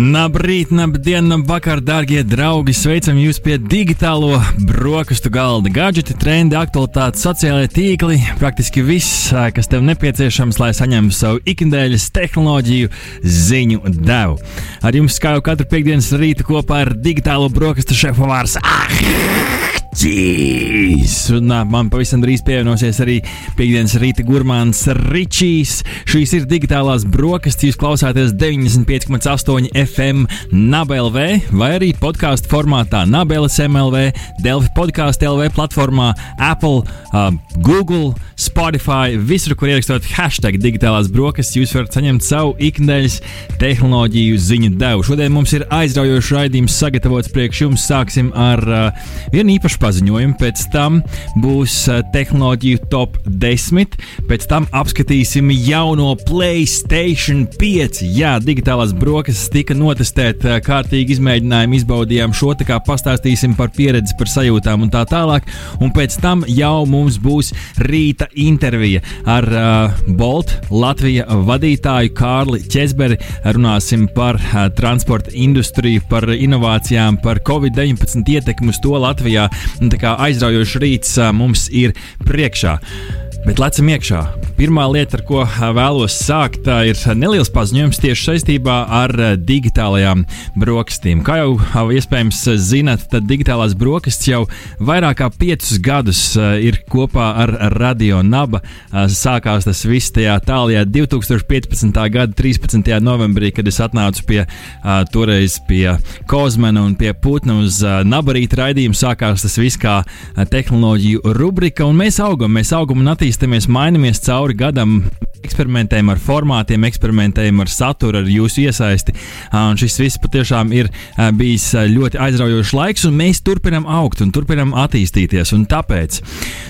Labrīt, labdien, labvakar, darbie draugi! Sveicam jūs pie digitālo brokastu galda. Gadgeti, trendi, aktualitātes, sociālai tīkli, praktiski viss, kas tev nepieciešams, lai saņemtu savu ikdienas tehnoloģiju ziņu devu. Ar jums kā jau katru piekdienas rītu kopā ar digitālo brokastu šefu Vārs. Jīs! Un man pavisam drīz pievienosies arī piekdienas rīta gurmāns Ričijs. Šīs ir digitālās brokastis. Jūs klausāties 95,8 FM NABLV vai arī podkāstu formātā NABLS MLV, Delfi podkāstu LV platformā, Apple, uh, Google, Spotify. Visur, kur ierakstot hashtag digitālās brokastis, jūs varat saņemt savu ikdienas tehnoloģiju ziņu devu. Šodien mums ir aizraujošs raidījums sagatavots priekš jums. Sāksim ar uh, vienu īpašu paziņojumu, pēc tam būs uh, tehnoloģiju top 10, pēc tam apskatīsim jauno PlayStation 5. Jā, digitālās brokastis tika notestēta, uh, kārtīgi izmēģinājumi, izbaudījām šo, tā kā pastāstīsim par pieredzi, par sajūtām un tā tālāk. Un pēc tam jau mums būs rīta intervija ar uh, Bolt Latvijas vadītāju Kārli Česberi. Runāsim par uh, transporta industriju, par inovācijām, par Covid-19 ietekmi uz to Latvijā. Kā aizraujošs rīts mums ir priekšā. Bet lecam iekšā. Pirmā lieta, ar ko vēlos sākt, ir neliels paziņojums tieši saistībā ar digitālajām brokastīm. Kā jau iespējams zinat, tad digitālās brokastis jau vairāk kā piecus gadus ir kopā ar Radio Naba. Sākās tas viss tajā tālajā 2015. gada 13. novembrī, kad es atnācu pie toreiz pie Kozmena un pie Putna uz Nabarīta raidījumu. Sākās tas viss kā tehnoloģiju rubrika, un mēs augam, mēs augam un attīstāmies, mainamies cauri gadam, eksperimentējam ar formātiem, eksperimentējam ar saturu, ar jūsu iesaisti. Un šis viss patiešām ir bijis ļoti aizraujošs laiks, un mēs turpinām augt un turpinām attīstīties. Un tāpēc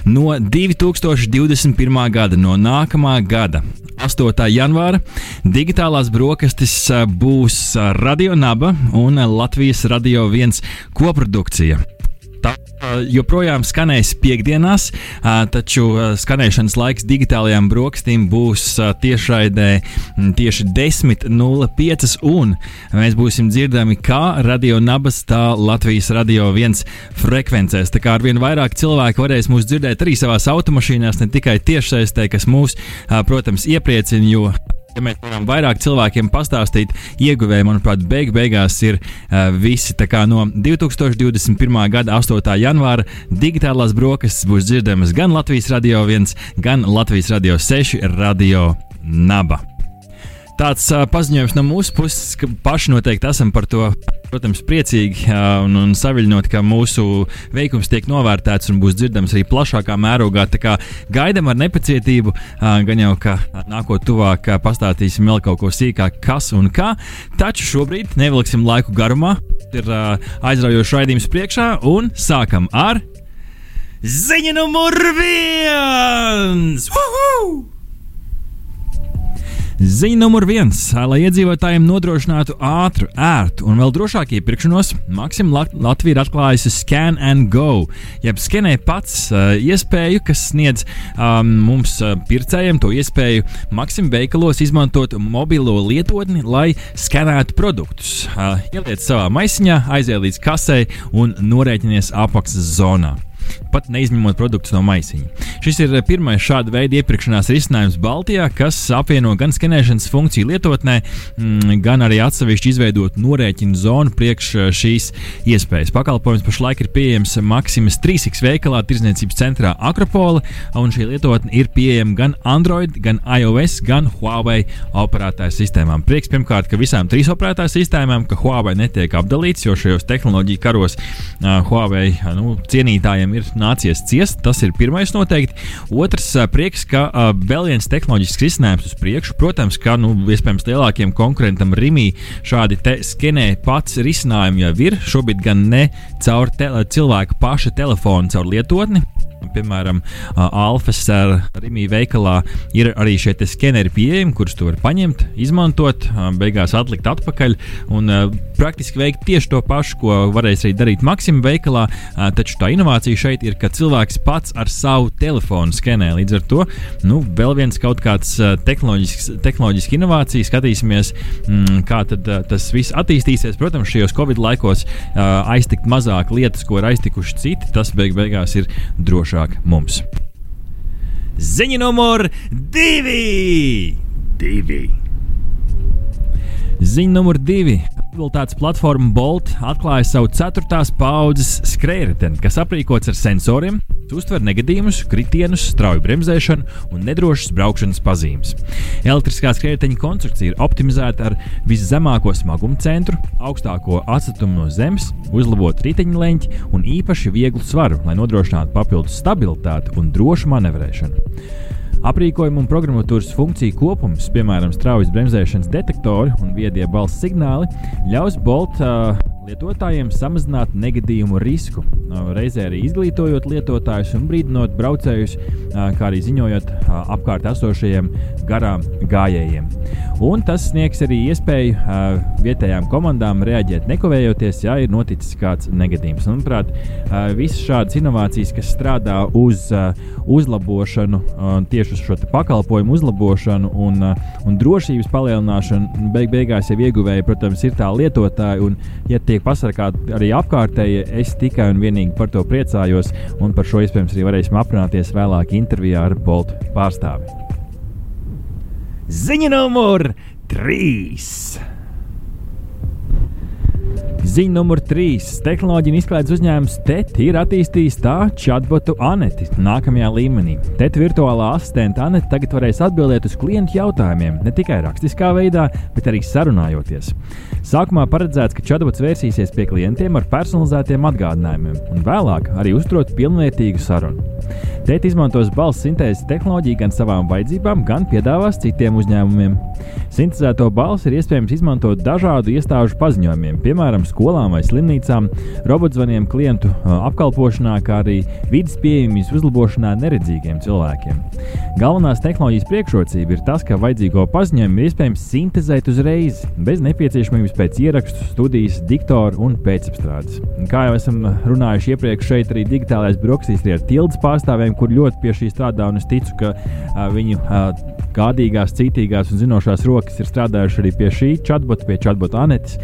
no 2021. gada, no nākamā gada, 8. janvāra, digitālās brokastis būs Radio Naba un Latvijas Radio 1 koprodukcija. Tā uh, joprojām skanēs piekdienās, uh, taču uh, skanēšanas laiks digitālajām brokastīm būs tiešraidē tieši 10.05. un mēs būsim dzirdami kā radio nabas, tā Latvijas radio viens frekvencēs. Tā kā arvien vairāk cilvēku varēs mūs dzirdēt arī savās automašīnās, ne tikai tiešsaistē, kas mūs, protams, iepriecina, jo Ja mēs varam vairāk cilvēkiem pastāstīt, ieguvēji, manuprāt, beig beigās ir uh, visi. Tā kā no 2021. gada 8. janvāra digitālās brokastis būs dzirdamas gan Latvijas radio 1, gan Latvijas radio 6, radio Naba. Tāds uh, paziņojums no mūsu puses, ka paši noteikti esam par to, protams, priecīgi uh, un, un saviļņoti, ka mūsu veikums tiek novērtēts un būs dzirdams arī plašākā mērogā. Tā kā gaidām ar nepacietību, uh, gan jau, ka nākot tuvāk uh, pastāstīsim vēl kaut ko sīkāk, kas un kā. Taču šobrīd nevilksim laiku garumā. Ir uh, aizraujošs raidījums priekšā un sākam ar ziņu numur viens! Woohoo! Ziņa numur viens. Lai iedzīvotājiem nodrošinātu ātru, ērtu un vēl drošāku iepirkšanos, Maksim Lat Latvija ir atklājusi Scan and Go, jeb skenē pats uh, iespēju, kas sniedz um, mums uh, pircējiem to iespēju Maksim veikalos izmantot mobilo lietotni, lai skenētu produktus. Uh, ieliec savā maisiņā, aiziet līdz kasei un norēķinies apakšas zonā pat neizņemot produktus no maisiņa. Šis ir pirmais šāda veida iepirkšanās risinājums Baltijā, kas apvieno gan skenēšanas funkciju lietotnē, mm, gan arī atsevišķi izveidot norēķinu zonu priekš eh, šīs iespējas. Pakalpojums pašlaik ir pieejams Maksimas 3x veikalā, Tirzniecības centrā Akropola, un šī lietotne ir pieejama gan Android, gan iOS, gan Huawei operētāju sistēmām. Prieks pirmkārt, ka visām trīs operētāju sistēmām, ka Huawei netiek apdalīts, jo šajos tehnoloģiju karos uh, Huawei nu, cienītājiem ir nācies ciest. Tas ir pirmais noteikti. Otrs prieks, ka vēl viens tehnoloģisks risinājums uz priekšu. Protams, ka nu, iespējams lielākiem konkurentam Rimī šādi skenē pats risinājumi jau ir. Šobrīd gan ne caur cilvēka paša telefonu, caur lietotni, Piemēram, Alfas Rīgā veikalā ir arī šie skeneri pieejami, kurus tu vari paņemt, izmantot, beigās atlikt atpakaļ un praktiski veikt tieši to pašu, ko varēs arī darīt Maksimā veikalā. Taču tā inovācija šeit ir, ka cilvēks pats ar savu telefonu skenē. Līdz ar to nu, vēl viens kaut kāds tehnoloģisks, inovācija. Skatīsimies, mm, kā tas viss attīstīsies. Protams, šajos Covid laikos aiztikt mazāk lietas, ko ir aiztikuši citi, tas beig beigās ir droši drošāk mums. Ziņa numur divi! divi. Ziņa numur divi. Mobilitātes platforma Bolt atklāja savu ceturtās paudzes skrējēju, kas aprīkots ar sensoriem, uztver negadījumus, kritienus, strauju bremzēšanu un nedrošas braukšanas pazīmes. Elektriskā skrējēja konstrukcija ir optimizēta ar viszemāko smaguma centru, augstāko atstatumu no zemes, uzlabotu riteņleņķi un īpaši vieglu svaru, lai nodrošinātu papildus stabilitāti un drošu manevrēšanu. Aprīkojuma un programmatūras funkciju kopums, piemēram, straujas bremzēšanas detektori un viedie balss signāli, ļaus Bolt uh, lietotājiem samazināt negadījumu risku, reizē arī izglītojot lietotājus un brīdinot braucējus, kā arī ziņojot apkārt esošajiem garām gājējiem. Un tas sniegs arī iespēju vietējām komandām reaģēt nekavējoties, ja ir noticis kāds negadījums. Manuprāt, visas šādas inovācijas, kas strādā uz uzlabošanu tieši uz šo pakalpojumu uzlabošanu un, un drošības palielināšanu. Beig beigās jau ieguvēji, protams, ir tā lietotāji, un, ja tiek pasargāti arī apkārtēji, es tikai un vienīgi par to priecājos, un par šo iespējams arī varēsim aprunāties vēlāk intervijā ar Boltu pārstāvi. Ziņa numur 3! Ziņa numur 3. Tehnoloģija izklaides uzņēmums TET ir attīstījis tā chatbotu Aneti nākamajā līmenī. TET virtuālā asistente Aneti tagad varēs atbildēt uz klientu jautājumiem ne tikai rakstiskā veidā, bet arī sarunājoties. Sākumā paredzēts, ka chatbots vērsīsies pie klientiem ar personalizētiem atgādinājumiem, un vēlāk arī uzturot pilnvērtīgu sarunu. TET izmantos balss sintēzes tehnoloģiju gan savām vajadzībām, gan piedāvās citiem uzņēmumiem. Sintēzēto balsi ir iespējams izmantot dažādu iestāžu paziņojumiem, piemēram, skolām vai slimnīcām, robotzvaniem klientu apkalpošanā, kā arī vidas pieejamības uzlabošanā neredzīgiem cilvēkiem. Galvenās tehnoloģijas priekšrocība ir tas, ka vajadzīgo paziņojumu ir iespējams sintēzēt uzreiz, bez nepieciešamības pēc ierakstu, studijas, diktora un pēcapstrādes. Kā jau esam runājuši iepriekš, šeit arī digitālais brokastīs ir tildes pārstāvjiem, kur ļoti pie šī strādā, un es ticu, ka uh, viņu uh, gādīgās, cītīgās un zinošās rokas ir strādājuši arī pie šī chatbota, pie chatbota Anetes.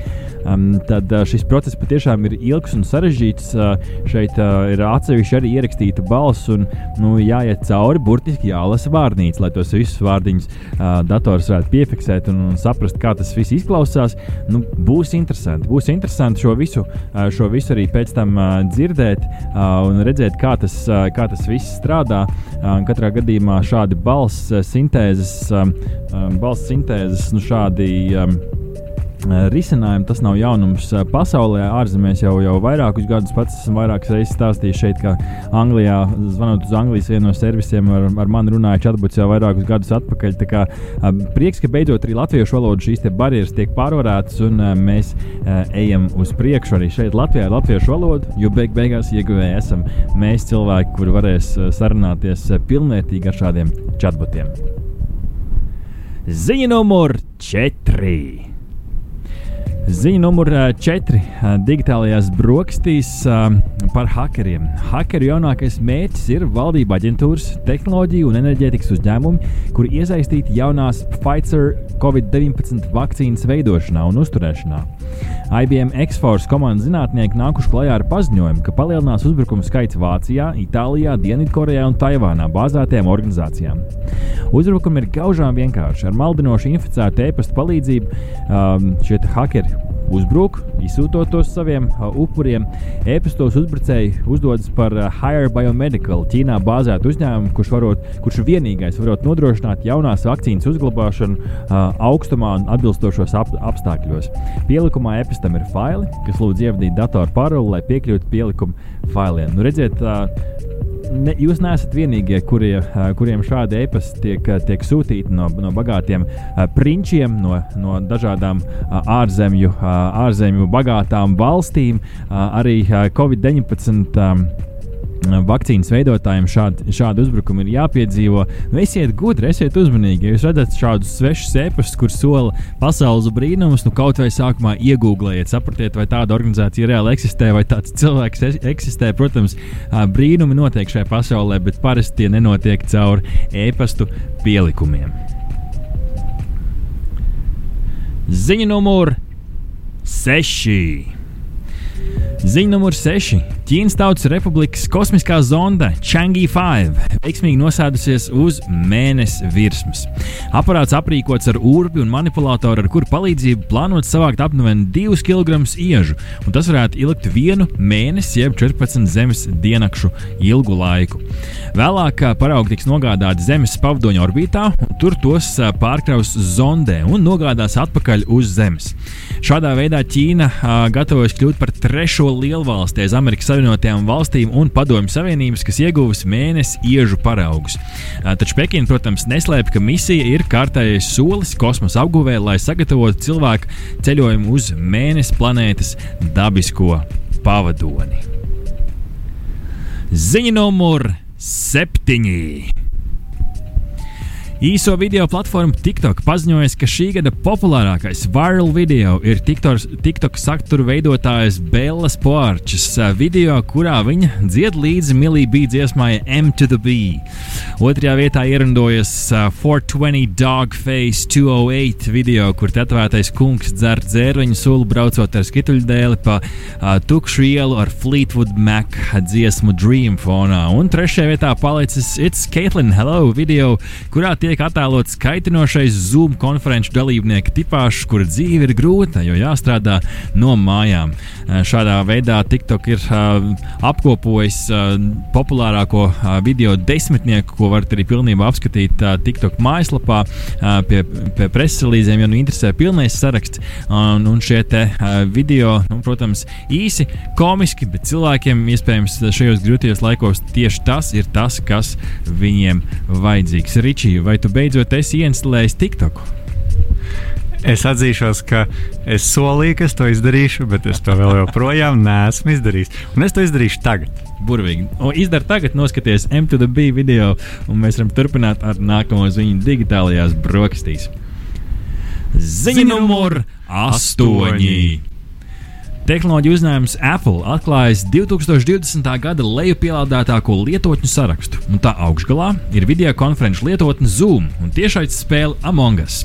Um, tad šis process patiešām ir ilgs un sarežģīts. Uh, šeit uh, ir atsevišķi arī ierakstīta balss, un nu, jāiet cauri, burtiski jālasa vārnīca, lai tos visus vārdiņus uh, dators varētu piefiksēt un, un saprast, kā tas viss izklausās. Nu, būs interesanti. Būs interesanti šo visu, uh, šo visu arī pēc tam uh, dzirdēt uh, un redzēt, kā tas, uh, kā tas viss strādā. Uh, katrā gadījumā šādi balss uh, sintēze sintēzes, um, um, balss sintēzes, nu, šādi uh, risinājumi. Tas nav jaunums uh, pasaulē. Ārzemēs jau, jau vairākus gadus pats esmu vairākas reizes stāstījis šeit, ka Anglijā, zvanot uz Anglijas vienu no servisiem, ar, ar mani runāja čatbots jau vairākus gadus atpakaļ. Tā kā, uh, prieks, ka beidzot arī latviešu valoda šīs barjeras tiek pārvarētas un mēs ejam uz priekšu arī šeit Latvijā ar latviešu valodu, jo beig beigās ieguvēji esam mēs cilvēki, kuri varēs sarunāties pilnvērtīgi ar šādiem chatbotiem. Ziņa numur 4. Ziņa numur 4. Digitālajās brokastīs par hakeriem. Hakeru jaunākais mērķis ir valdība aģentūras, tehnoloģiju un enerģētikas uzņēmumi, kuri iesaistīti jaunās Pfizer Covid-19 vakcīnas veidošanā un uzturēšanā. IBM X-Force komandas zinātnieki nākuši klajā ar paziņojumu, ka palielinās uzbrukumu skaits Vācijā, Itālijā, Dienvidkorejā un Taivānā bāzētajām organizācijām. Uzbrukumi ir gaužām vienkārši. Ar maldinošu inficētu e-pasta palīdzību um, šie hakeri uzbruk, izsūtot tos saviem uh, upuriem. E-pastos uzbrucēji uzdodas par uh, Higher Biomedical, Ķīnā bāzētu uzņēmumu, kurš, varot, kurš vienīgais varot nodrošināt jaunās vakcīnas uzglabāšanu uh, augstumā un atbilstošos ap, apstākļos. Pielikumā e-pastam ir faili, kas lūdz ievadīt datoru paroli, lai piekļūtu pielikumu failiem. Nu, redziet, uh, ne, jūs neesat vienīgie, kurie, kuriem šādi e-pasti tiek, tiek sūtīti no, no bagātiem prinčiem, no, no dažādām ārzemju, ārzemju bagātām valstīm. Arī uh, Covid-19. Vakcīnas veidotājiem šādi, šādi uzbrukumi ir jāpiedzīvo. Nu, esiet gudri, esiet uzmanīgi. Ja jūs redzat šādus svešus sēpastus, kur sola pasaules brīnumus, nu kaut vai sākumā iegūglējiet, saprotiet, vai tāda organizācija reāli eksistē, vai tāds cilvēks eksistē. Protams, brīnumi notiek šajā pasaulē, bet parasti tie nenotiek caur e-pastu pielikumiem. Ziņa numur 6. Ziņa numur 6. Ķīnas Tautas Republikas kosmiskā zonda Changi 5 veiksmīgi nosēdusies uz mēnesi virsmas. Aparāts aprīkots ar urbi un manipulātoru, ar kuru palīdzību plānots savākt aptuveni 2 kg iežu, un tas varētu ilgt vienu mēnesi, jeb 14 zemes diennakšu ilgu laiku. Vēlāk paraugi tiks nogādāti Zemes pavadoņa orbītā, un tur tos pārkraus zondē un nogādās atpakaļ uz Zemes. Šādā veidā Ķīna gatavojas kļūt par trešo lielvalsti aiz Amerikas Savienotajām valstīm un Padomju Savienības, kas ieguvusi mēnesi iežu paraugus. Taču Pekina, protams, neslēpj, ka misija ir kārtējais solis kosmosa apguvē, lai sagatavotu cilvēku ceļojumu uz mēnesi planētas dabisko pavadoni. Ziņa numur septiņi. Īso video platforma TikTok paziņoja, ka šī gada populārākais viral video ir TikTok, satura veidotājas Bēlas Porčes video, kurā viņa dzied līdzi Milī bija dziesmai M to the B. Otrajā vietā ierindojas 420 Dogface 208 video, kur tetovētais kungs dzer dzērveņu sulu braucot ar skituļdēli pa uh, tukšu ielu ar Fleetwood Mac dziesmu Dream fonā. Un trešajā vietā palicis It's Caitlin Hello video, kurā tiek tiek attēlots kaitinošais Zoom konferenču dalībnieku tipāžs, kura dzīve ir grūta, jo jāstrādā no mājām. Eh, šādā veidā TikTok ir uh, apkopojis uh, populārāko video desmitnieku, ko varat arī pilnībā apskatīt TikTok mājaslapā pie, pie preses relīzēm, ja nu interesē pilnais saraksts. Un, un šie te, video, nu, protams, īsi, komiski, bet cilvēkiem iespējams šajos grūtajos laikos tieši tas ir tas, kas viņiem vajadzīgs. Ričija, vai tu beidzot esi ieinstalējis TikTok? Es atzīšos, ka es solīju, ka es to izdarīšu, bet es to vēl joprojām neesmu izdarījis. Un es to izdarīšu tagad. Burvīgi. Izdara tagad, noskaties M2B video, un mēs varam turpināt ar nākamo ziņu digitālajās brokastīs. Ziņa numur 8. Tehnoloģiju uzņēmums Apple atklājis 2020. gada lejupielādētāko lietotņu sarakstu, un tā augšgalā ir video konferenču lietotne Zoom un tiešais spēle Among Us.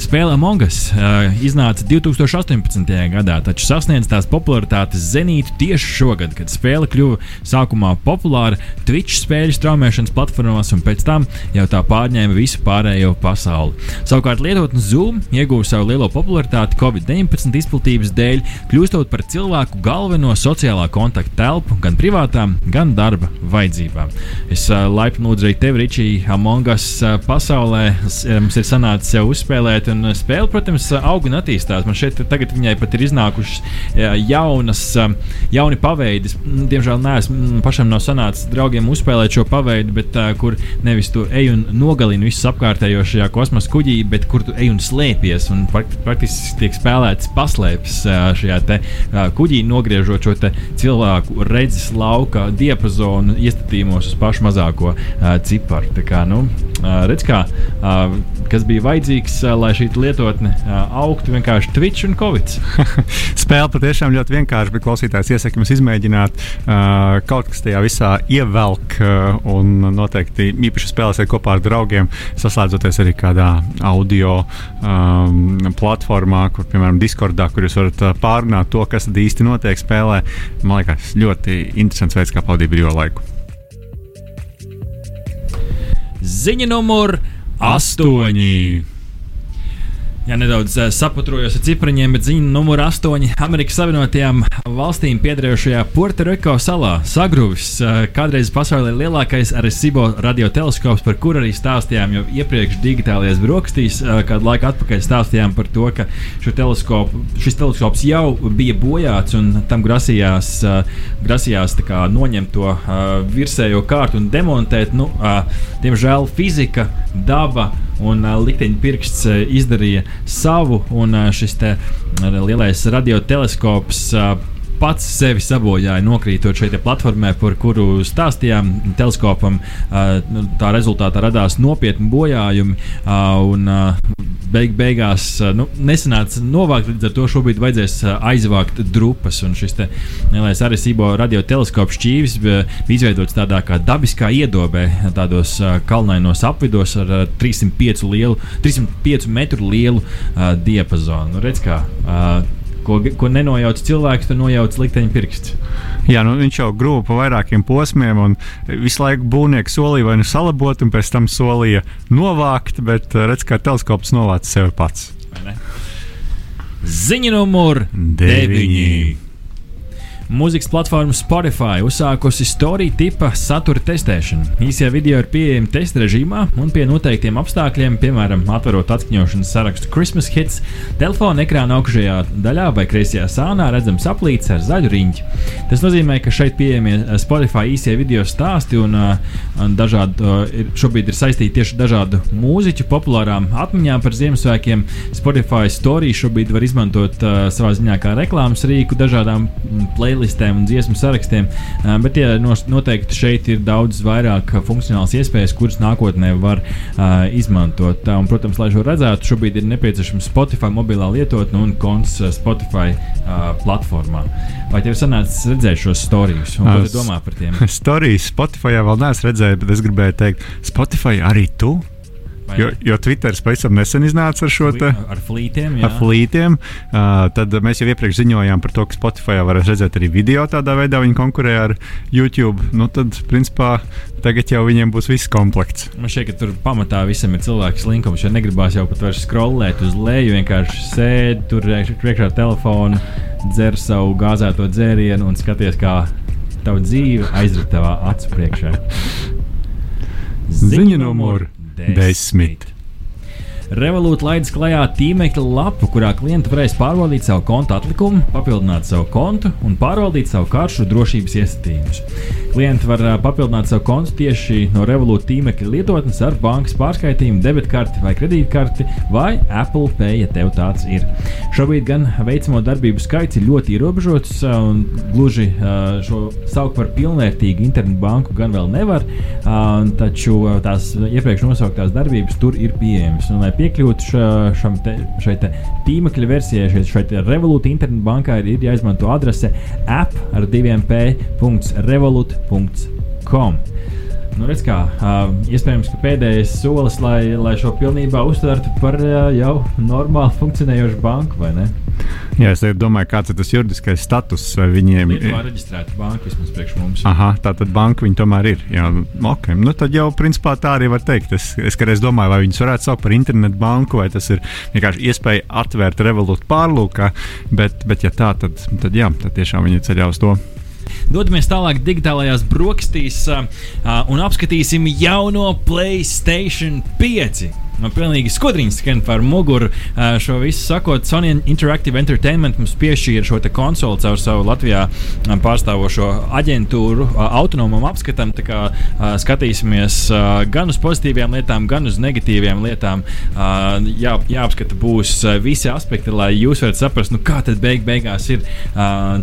Spēle Among Us uh, iznāca 2018. gadā, taču sasniedz tās popularitātes zenītu tieši šogad, kad spēle kļuva sākumā populāra Twitch spēļu straumēšanas platformās, un pēc tam jau tā pārņēma visu pārējo pasauli. Savukārt lietotne Zoom ieguva savu lielo popularitāti Covid-19 izplatības dēļ, kļūstot par cilvēku galveno sociālā kontakta telpu gan privātām, gan darba vajadzībām. Es uh, laipni lūdzu arī tevi, Ričija, Among Us uh, pasaulē. Mums ir sanācis jau uzspēlēt nospēlēt. Un spēle, protams, aug un attīstās. Man šeit tagad viņai pat ir iznākušas jaunas, jauni paveidi. Diemžēl neesmu pašam nav sanācis draugiem uzspēlēt šo paveidu, bet kur nevis tu ej un nogalini visus apkārtējos šajā kosmosa kuģī, bet kur tu ej un slēpies. Un praktiski tiek spēlēts paslēpes šajā te, kuģī, nogriežot šo cilvēku redzes lauka diapazonu iestatījumos uz pašu mazāko ciparu. Tā kā, nu, redz, kā, kas bija vajadzīgs, lai šī lietotne augtu vienkārši Twitch un Covid. Spēle patiešām ļoti vienkārša, bet klausītājs iesaka jums izmēģināt uh, kaut kas tajā visā ievelk uh, un noteikti īpaši spēlēsiet kopā ar draugiem, saslēdzoties arī kādā audio um, platformā, kur, piemēram, Discordā, kur jūs varat uh, pārunāt to, kas īsti notiek spēlē. Man liekas, ļoti interesants veids, kā pavadīt brīvo laiku. Ziņa numur 8. Jā, nedaudz uh, saputrojos ar cipriņiem, bet ziņa numur 8. Amerikas Savienotajām valstīm piederējošajā Puertoriko salā sagrūvis uh, kādreiz pasaulē lielākais Arecibo radioteleskops, par kuru arī stāstījām jau iepriekš digitālajās brokastīs. Uh, kādu laiku atpakaļ stāstījām par to, ka teleskopu, šis teleskops jau bija bojāts un tam grasījās, grasījās kā, noņemt to virsējo kārtu un demontēt. Nu, diemžēl fizika, daba un uh, likteņa pirksts uh, izdarīja savu, un uh, šis te, uh, lielais radioteleskops. Uh, pats sevi sabojāja, nokrītot šeit platformē, par kuru stāstījām. Teleskopam uh, tā rezultātā radās nopietni bojājumi. Uh, un, uh, beig, beigās nu, nesanāca novākt. Līdz ar to šobrīd vajadzēs aizvākt drupas. Un šis lielais Arecibo radioteleskops šķīvis bija izveidots tādā kā dabiskā iedobē, tādos kalnainos apvidos ar 305, lielu, 305 metru lielu uh, diapazonu. Nu, redz, kā, uh, Ko, ko nenojauc cilvēks, tad nojauc likteņa pirksts. Jā, nu, viņš jau grūpa pa vairākiem posmiem, un visu laiku būvnieks solīja vai nu salabot, un pēc tam solīja novākt, bet redz, kā teleskops novāca sevi pats. Ziņa numur 9. Mūzikas platforma Spotify uzsākusi storiju tipa satura testēšanu. Īsie video ir pieejami testa režīmā un pie noteiktiem apstākļiem, piemēram, atverot atskaņošanas sarakstu Christmas hits, telefona ekrāna augšējā daļā vai kreisajā sānā redzams aplīts ar zaļu riņķi. Tas nozīmē, ka šeit pieejamie eh, Spotify īsie video stāsti un, eh, un dažādi, eh, šobrīd ir saistīti tieši dažādu mūziķu populārām atmiņām par Ziemassvētkiem. Spotify storiju šobrīd var izmantot savā ziņā kā reklāmas rīku dažādām mm, playlistām playlistēm un dziesmu sarakstiem. Bet ja, noteikti šeit ir daudz vairāk funkcionāls iespējas, kuras nākotnē var uh, izmantot. Un, protams, lai šo redzētu, šobrīd ir nepieciešams Spotify mobilā lietotne un konts Spotify uh, platformā. Vai tev sanācis redzēt šos stāstus? Ko tu domā par tiem? Stāstus Spotify vēl neesmu redzējis, bet es gribēju teikt, Spotify arī tu Jo, jo Twitteris pavisam nesen iznāca ar šo te ar flītiem. Jā. Ar flītiem. Uh, tad mēs jau iepriekš ziņojām par to, ka Spotify varēs redzēt arī video tādā veidā. Viņi konkurē ar YouTube. Nu, tad, principā, tagad jau viņiem būs viss komplekts. Man šķiet, ka tur pamatā visam ir cilvēks linkums. Ja negribās jau pat vairs scrollēt uz leju, vienkārši sēdi tur priekšā telefonu, dzer savu gāzēto dzērienu un skaties, kā tava dzīve aizrit tavā acu priekšā. Ziņa numur desmit. Revolūta laidz klajā tīmekļa lapu, kurā klienti varēs pārbaudīt savu kontu atlikumu, papildināt savu kontu un pārvaldīt savu karšu drošības iesaistījumus. Klienti var papildināt savu kontu tieši no Revolūta tīmekļa lietotnes ar bankas pārskaitījumu, debitkarti vai kredītkarti vai Apple Pay, ja tev tāds ir. Šobrīd gan veicamo darbību skaits ir ļoti ierobežots, un gluži šo saukt par pilnvērtīgu internetu banku gan vēl nevar, taču tās iepriekš nosauktās darbības tur ir pieejamas. Piekļūtu ša, šam te, šai te tīmekļa versijai, šai, šai Revolūta internetu bankai, ir jāizmanto adrese app ar diviem p.revolūta.com. Nu, redz, kā, uh, iespējams, ka pēdējais solis, lai, lai šo pilnībā uztvertu par uh, jau normāli funkcionējošu banku, vai ne? Jā, es domāju, kāds ir tas juridiskais status viņiem. Ir reģistrēta banka vismaz priekš mums. Aha, tā tad banka viņi tomēr ir. Jā, okay. nu, tad jau principā tā arī var teikt. Es, es kādreiz domāju, vai viņus varētu saukt par internetu banku, vai tas ir vienkārši iespēja atvērt revolūtu pārlūkā. Bet, bet ja tā, tad, tad jā, tad tiešām viņi ceļā uz to. Dodamies tālāk digitālajās brokastīs uh, un apskatīsim jauno PlayStation 5. Man pilnīgi skudriņš skan par muguru. Šo visu sakot, Sony Interactive Entertainment mums piešķīra šo konsoli caur savu Latvijā pārstāvošo aģentūru autonomam apskatam. Tā kā skatīsimies gan uz pozitīvām lietām, gan uz negatīvām lietām. Jā, jāapskata būs visi aspekti, lai jūs varat saprast, nu, kā tad beig beigās ir,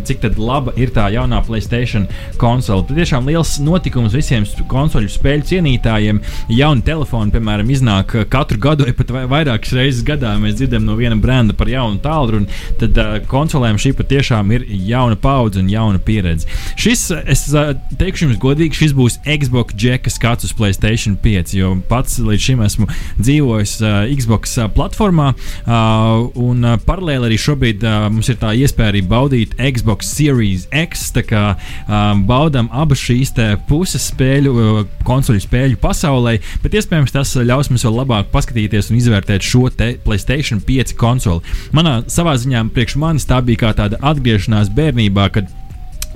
cik laba ir tā jaunā Playstation konsole. Tiešām liels notikums visiem konsoļu spēļu cienītājiem. Jauni telefoni, piemēram, iznāk katru katru gadu, vai pat vairākas reizes gadā mēs dzirdam no viena brenda par jaunu tālruni, tad uh, konsolēm šī patiešām ir jauna paudze un jauna pieredze. Šis, es uh, teikšu jums godīgi, šis būs Xbox Jacka skats uz Playstation 5, jo pats līdz šim esmu dzīvojis uh, Xbox uh, platformā, uh, un uh, paralēli arī šobrīd uh, mums ir tā iespēja arī baudīt Xbox Series X, tā kā uh, baudam abas šīs puses spēļu, uh, konsoļu spēļu pasaulē, bet iespējams tas ļaus mums vēl labāk paskatīties un izvērtēt šo Playstation 5 konsoli. Manā savā ziņā priekš manis tā bija kā tāda atgriešanās bērnībā, kad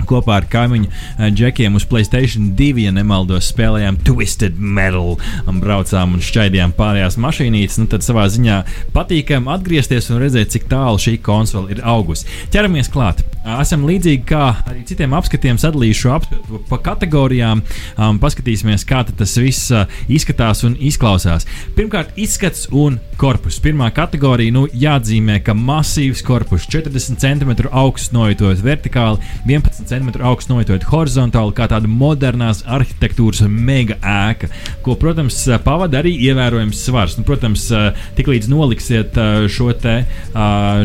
kopā ar kaimiņu džekiem uz Playstation 2, ja nemaldos, spēlējām Twisted Metal un braucām un šķaidījām pārējās mašīnītes. Nu, tad savā ziņā patīkami atgriezties un redzēt, cik tālu šī konsole ir augusi. Ķeramies klāt. Esam līdzīgi kā arī citiem apskatiem sadalījuši ap, pa kategorijām. Um, paskatīsimies, kā tas viss uh, izskatās un izklausās. Pirmkārt, izskats un korpus. Pirmā kategorija nu, jāatzīmē, ka masīvs korpus, 40 cm augsts, nojautot vertikāli, 11 cm augsts, nojautot horizontāli, kā tāda modernās arhitektūras mega ēka, ko, protams, pavada arī ievērojams svars. Nu, protams, tiklīdz noliksiet šo, te,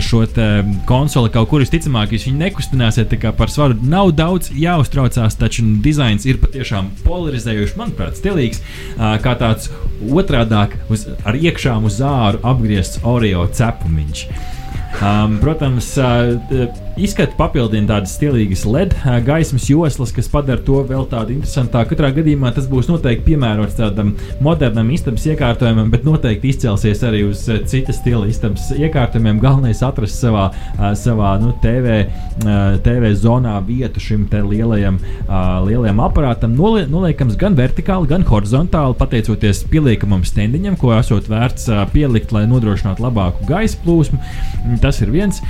šo te konsoli kaut kur, visticamāk, jūs viņu nekustināsiet par svaru. Nav daudz jāuztraucās, taču dizains ir patiešām polarizējošs, manuprāt, stilīgs, kā tāds otrādāk uz, ar iekšām uz āru apgriezts Oreo cepumiņš. Um, protams, uh, izskatu papildina tādas stilīgas LED gaismas joslas, kas padara to vēl tādu interesantāku. Katrā gadījumā tas būs noteikti piemērots tādam modernam istabas iekārtojumam, bet noteikti izcelsies arī uz cita stila istabas iekārtojumiem. Galvenais atrast savā, savā nu, TV, TV zonā vietu šim lielajam, lielajam aparātam. Noliekams gan vertikāli, gan horizontāli, pateicoties pieliekamam stendiņam, ko esot vērts pielikt, lai nodrošinātu labāku gaisa plūsmu. Tas ir viens.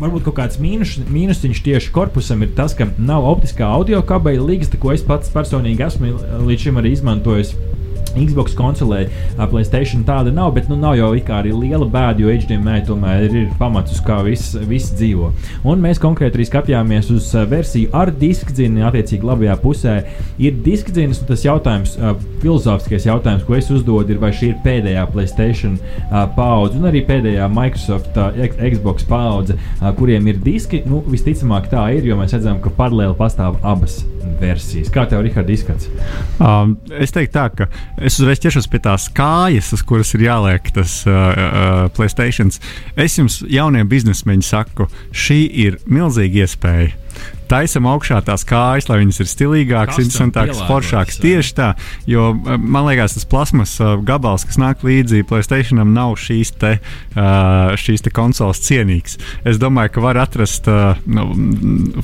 Varbūt kaut kāds mīnus mīnus, mīnusiņš tieši korpusam ir tas, ka nav optiskā audio kabeļa līgas, ko es pats personīgi esmu līdz šim arī izmantojis. Xbox konsolē, Playstation tāda nav, bet nu, nav jau arī liela bēda, jo HDMI tomēr ir, pamats, uz kā viss, viss dzīvo. Un mēs konkrēti arī skatījāmies uz versiju ar diskdzini, attiecīgi labajā pusē ir diskdzinis, un tas jautājums, filozofiskais jautājums, ko es uzdodu, ir, vai šī ir pēdējā Playstation paudze un arī pēdējā Microsoft Xbox paudze, kuriem ir diski. Nu, visticamāk tā ir, jo mēs redzam, ka paralēli pastāv abas versijas. Kā tev, Rihards, izskats? Um, es teiktu tā, ka es uzreiz ķeršos pie tās kājas, uz kuras ir jāliek tas uh, uh, Playstation. Es jums, jaunie biznesmeņi, saku, šī ir milzīga iespēja taisam augšā tās kājas, lai viņas ir stilīgākas, interesantākas, foršākas. Tieši tā, jo eh, man liekas, tas plasmas eh, gabals, kas nāk līdzi Placēšanam, nav šīs, te, eh, šīs te konsoles cienīgs. Es domāju, ka var atrast nu,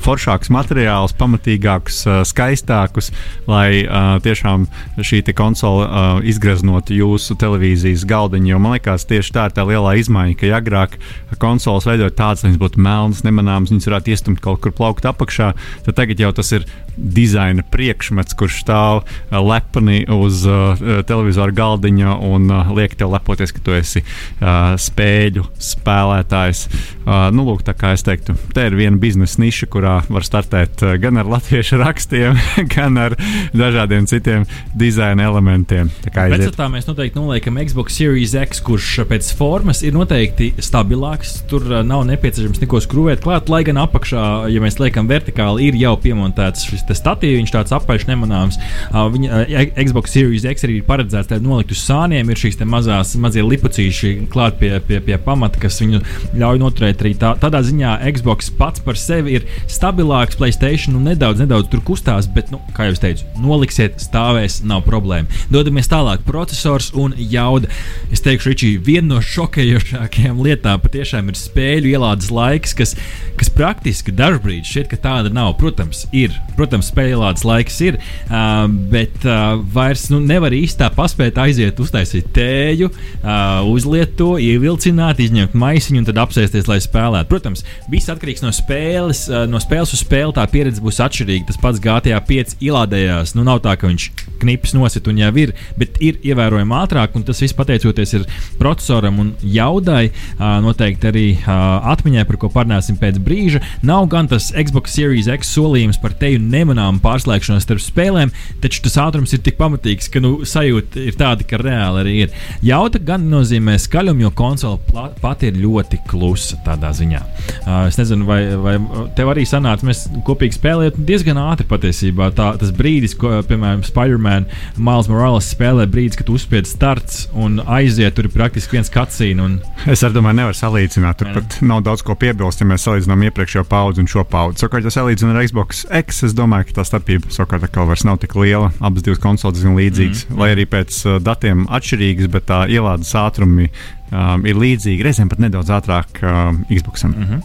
foršākus materiālus, pamatīgākus, skaistākus, lai tiešām šī konsole izgreznot jūsu televīzijas galdiņu. Jo man liekas, tieši tā ir tā lielā izmaiņa, ka agrāk konsoles veidot tādas, lai viņas būtu melnas, nemanāmas, viņas varētu iestumt kaut kur plaukt apakšā apakšā, tad tagad jau tas ir dizaina priekšmets, kurš stāv uh, lepni uz uh, televizora galdiņa un uh, liek tev lepoties, ka tu esi uh, spēļu spēlētājs. Uh, nu, lūk, tā kā es teiktu, te ir viena biznesa niša, kurā var startēt uh, gan ar latviešu rakstiem, gan ar dažādiem citiem dizaina elementiem. Pēc tam mēs noteikti noliekam Xbox Series X, kurš pēc formas ir noteikti stabilāks. Tur uh, nav nepieciešams neko skrūvēt klāt, lai gan apakšā, ja mēs liekam vertikāli ir jau piemontēts šis statīvs, viņš tāds apaļš nemanāms. Uh, viņa uh, Xbox Series X arī ir paredzēts, lai noliktu sāniem, ir šīs mazās, mazie lipucīši klāt pie, pie, pie pamata, kas viņu ļauj noturēt arī tā, tādā ziņā. Xbox pats par sevi ir stabilāks, Playstation nu, nedaudz, nedaudz tur kustās, bet, nu, kā jau teicu, noliksiet, stāvēs, nav problēma. Dodamies tālāk, processors un jauda. Es teikšu, Ričī, viena no šokējošākajām lietām patiešām ir spēļu ielādes laiks, kas, kas praktiski dažbrīd šķiet, ka tāda nav. Protams, ir. Protams, spēlētas laiks ir, uh, bet uh, vairs nu, nevar īstā paspēt aiziet, uztaisīt tēju, uh, uzliet to, ievilcināt, izņemt maisiņu un tad apsēsties, lai spēlētu. Protams, viss atkarīgs no spēles. Uh, no spēles uz spēli tā pieredze būs atšķirīga. Tas pats GTA 5 ielādējās. Nu, nav tā, ka viņš knips nosit un jau ir, bet ir ievērojami ātrāk, un tas viss pateicoties procesoram un jaudai. Uh, noteikti arī uh, atmiņai, par ko parunāsim pēc brīža. Nav gan tas Xbox Series X solījums par teju nemanāmu pārslēgšanos starp spēlēm, taču tas ātrums ir tik pamatīgs, ka nu, sajūta ir tāda, ka reāli arī ir. Jauta gan nozīmē skaļumu, jo konsole pati ir ļoti klusa tādā ziņā. Uh, es nezinu, vai, vai tev arī sanāca, mēs kopīgi spēlējām diezgan ātri patiesībā. Tā, tas brīdis, ko, piemēram, Spider-Man, Miles Morales spēlē, brīdis, kad uzspied starts un aiziet, tur ir praktiski viens cutscene. Un... Es arī domāju, nevar salīdzināt. Tur pat nav daudz ko piebilst, ja mēs salīdzinām iepriekšējo paudzi un šo paudzi. Savukārt, ja salīdzinām ar Xbox X, es domāju, domāju, ka tā starpība savukārt atkal vairs nav tik liela. Abas divas konsoles diezgan līdzīgas, mm. lai arī pēc datiem atšķirīgas, bet tā ielādes ātrumi um, ir līdzīgi, reizēm pat nedaudz ātrāk um, Xbox. Mm -hmm.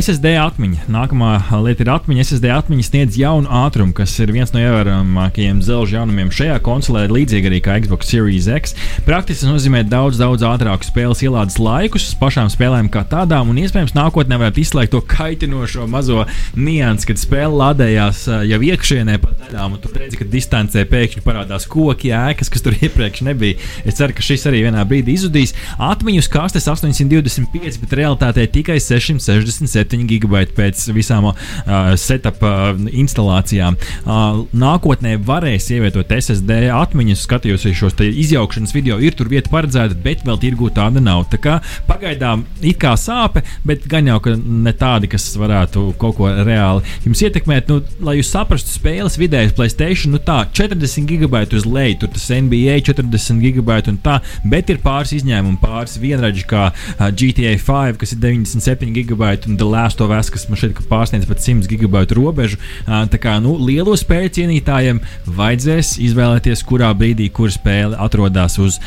SSD atmiņa. Nākamā lieta ir atmiņa. SSD atmiņa sniedz jaunu ātrumu, kas ir viens no ievērojamākajiem zelža jaunumiem šajā konsolē, līdzīgi arī kā Xbox Series X. Praktiski tas nozīmē daudz, daudz ātrāku spēles ielādes laikus uz pašām spēlēm kā tādām, un iespējams nākotnē varētu izslēgt to kaitinošo mazo niansu, kad spēle lādējās uh, jau iekšienē pa daļām, un tu redzi, ka distancē pēkšņi parādās koki, ēkas, kas tur iepriekš nebija. Es ceru, ka šis arī vienā brīdī izzudīs. Atmiņu kastes 825, bet realitātē tikai 667 gigabaiti pēc visām uh, setup uh, instalācijām. Uh, nākotnē varēs ievietot SSD atmiņas, skatījos šos izjaukšanas video, ir tur vieta paredzēta, bet vēl tirgū tāda nav. Tā kā pagaidām it kā sāpe, bet gan jau ne tādi, kas varētu kaut ko reāli jums ietekmēt. Nu, lai jūs saprastu spēles vidējais Playstation, nu tā 40 gigabaitu uz leju, tur tas NBA 40 gigabaitu un tā, bet ir pāris izņēmumi, pāris pāris vienradži, kā GTA 5, kas ir 97 gigabaiti, un The Last of Us, kas man šeit pārsniedz pat 100 gigabaitu robežu. Tā kā nu, lielo spēļu cienītājiem vajadzēs izvēlēties, kurā brīdī, kur spēle atrodas uz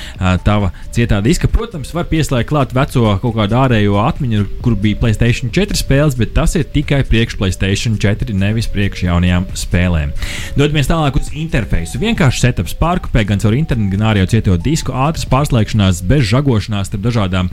tava cietā diska. Protams, var pieslēgt klāt veco kaut kādu ārējo atmiņu, kur bija Playstation 4 spēles, bet tas ir tikai priekš Playstation 4, nevis priekš jaunajām spēlēm. Dodamies tālāk uz interfeisu. Vienkārši setups pārkopē gan caur internetu, gan arī cieto disku, ātras pārslēgšanās bez žagošanās starp dažādām,